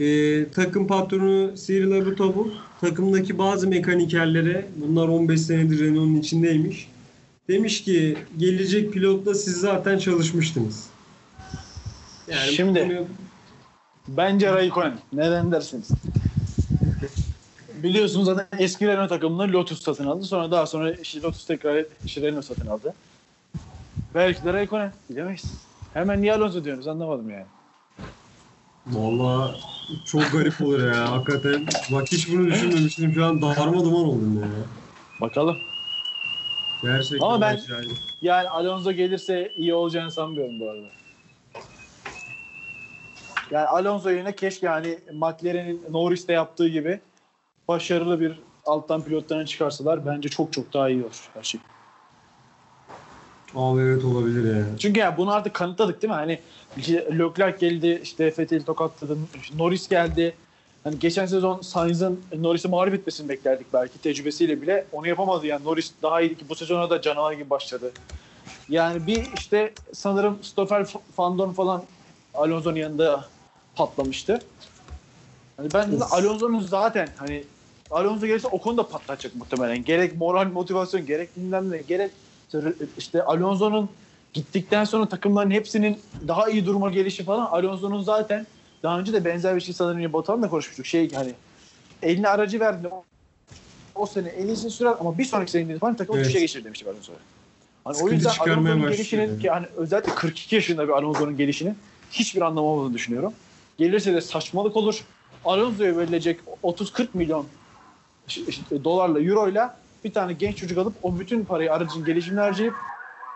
Ee, takım patronu Cyril Abiteboul takımdaki bazı mekanikerlere bunlar 15 senedir Renault'un içindeymiş. Demiş ki gelecek pilotla siz zaten çalışmıştınız. Yani Şimdi- konuyu- Bence Raikkonen. Neden dersiniz? Biliyorsunuz zaten eski Renault takımını Lotus satın aldı. Sonra daha sonra işte Lotus tekrar işte Renault satın aldı. Belki de Raikkonen. Bilemeyiz. Hemen niye Alonso diyorsunuz anlamadım yani. Vallahi çok garip olur ya hakikaten. Bak hiç bunu düşünmemiştim. Şu an darma duman oldum ya. Bakalım. Gerçekten Ama ben- acayip. Yani Alonso gelirse iyi olacağını sanmıyorum bu arada. Yani Alonso yerine keşke yani McLaren'in Norris'te yaptığı gibi başarılı bir alttan pilotlarını çıkarsalar bence çok çok daha iyi olur her şey. Abi evet olabilir ya. Çünkü yani bunu artık kanıtladık değil mi? Hani işte Leclerc geldi, işte Vettel tokatladı, Norris geldi. Hani geçen sezon Sainz'ın Norris'i mağlup etmesini beklerdik belki tecrübesiyle bile. Onu yapamadı yani. Norris daha iyi ki bu sezona da canavar gibi başladı. Yani bir işte sanırım Stoffel Van Dorn falan Alonso'nun yanında patlamıştı. Hani ben de Alonso'nun zaten hani Alonso gelirse o konuda patlatacak muhtemelen. Gerek moral motivasyon, gerek bilmem ne, gerek işte Alonso'nun gittikten sonra takımların hepsinin daha iyi duruma gelişi falan Alonso'nun zaten daha önce de benzer bir şey sanırım Batuhan'la konuşmuştuk. Şey hani eline aracı verdi o, o sene en iyisini sürer ama bir sonraki sene falan takımı Evet. düşe geçirir demiştik Alonso'ya. Hani o Sıkıntı yüzden çıkarmaya Alonso'nun gelişinin ki hani özellikle 42 yaşında bir Alonso'nun gelişinin hiçbir anlamı olmadığını düşünüyorum. Gelirse de saçmalık olur. Alonso'ya verilecek 30-40 milyon ş- dolarla, euroyla bir tane genç çocuk alıp o bütün parayı aracın gelişimine harcayıp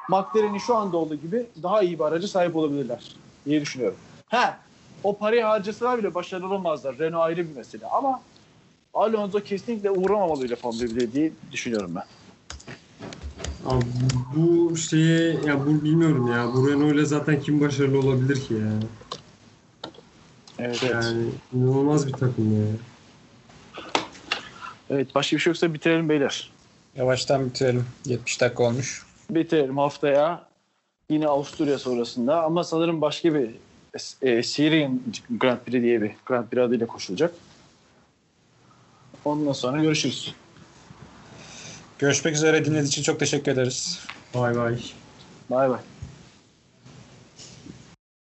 McLaren'in şu anda olduğu gibi daha iyi bir araca sahip olabilirler diye düşünüyorum. Ha, o parayı harcasalar bile başarılı olmazlar. Renault ayrı bir mesele ama Alonso kesinlikle uğramamalıydı Formula 1'e diye düşünüyorum ben. Abi bu şeye ya bu bilmiyorum ya. Bu Renault ile zaten kim başarılı olabilir ki ya? Evet, Yani inanılmaz bir takım ya. Evet, başka bir şey yoksa bitirelim beyler. Yavaştan bitirelim. 70 dakika olmuş. Bitirelim haftaya yine Avusturya sonrasında ama sanırım başka bir e, Syrian Grand Prix diye bir Grand Prix adıyla koşulacak. Ondan sonra görüşürüz. Görüşmek üzere. Dinlediğiniz için çok teşekkür ederiz. Vay vay. Bay bay.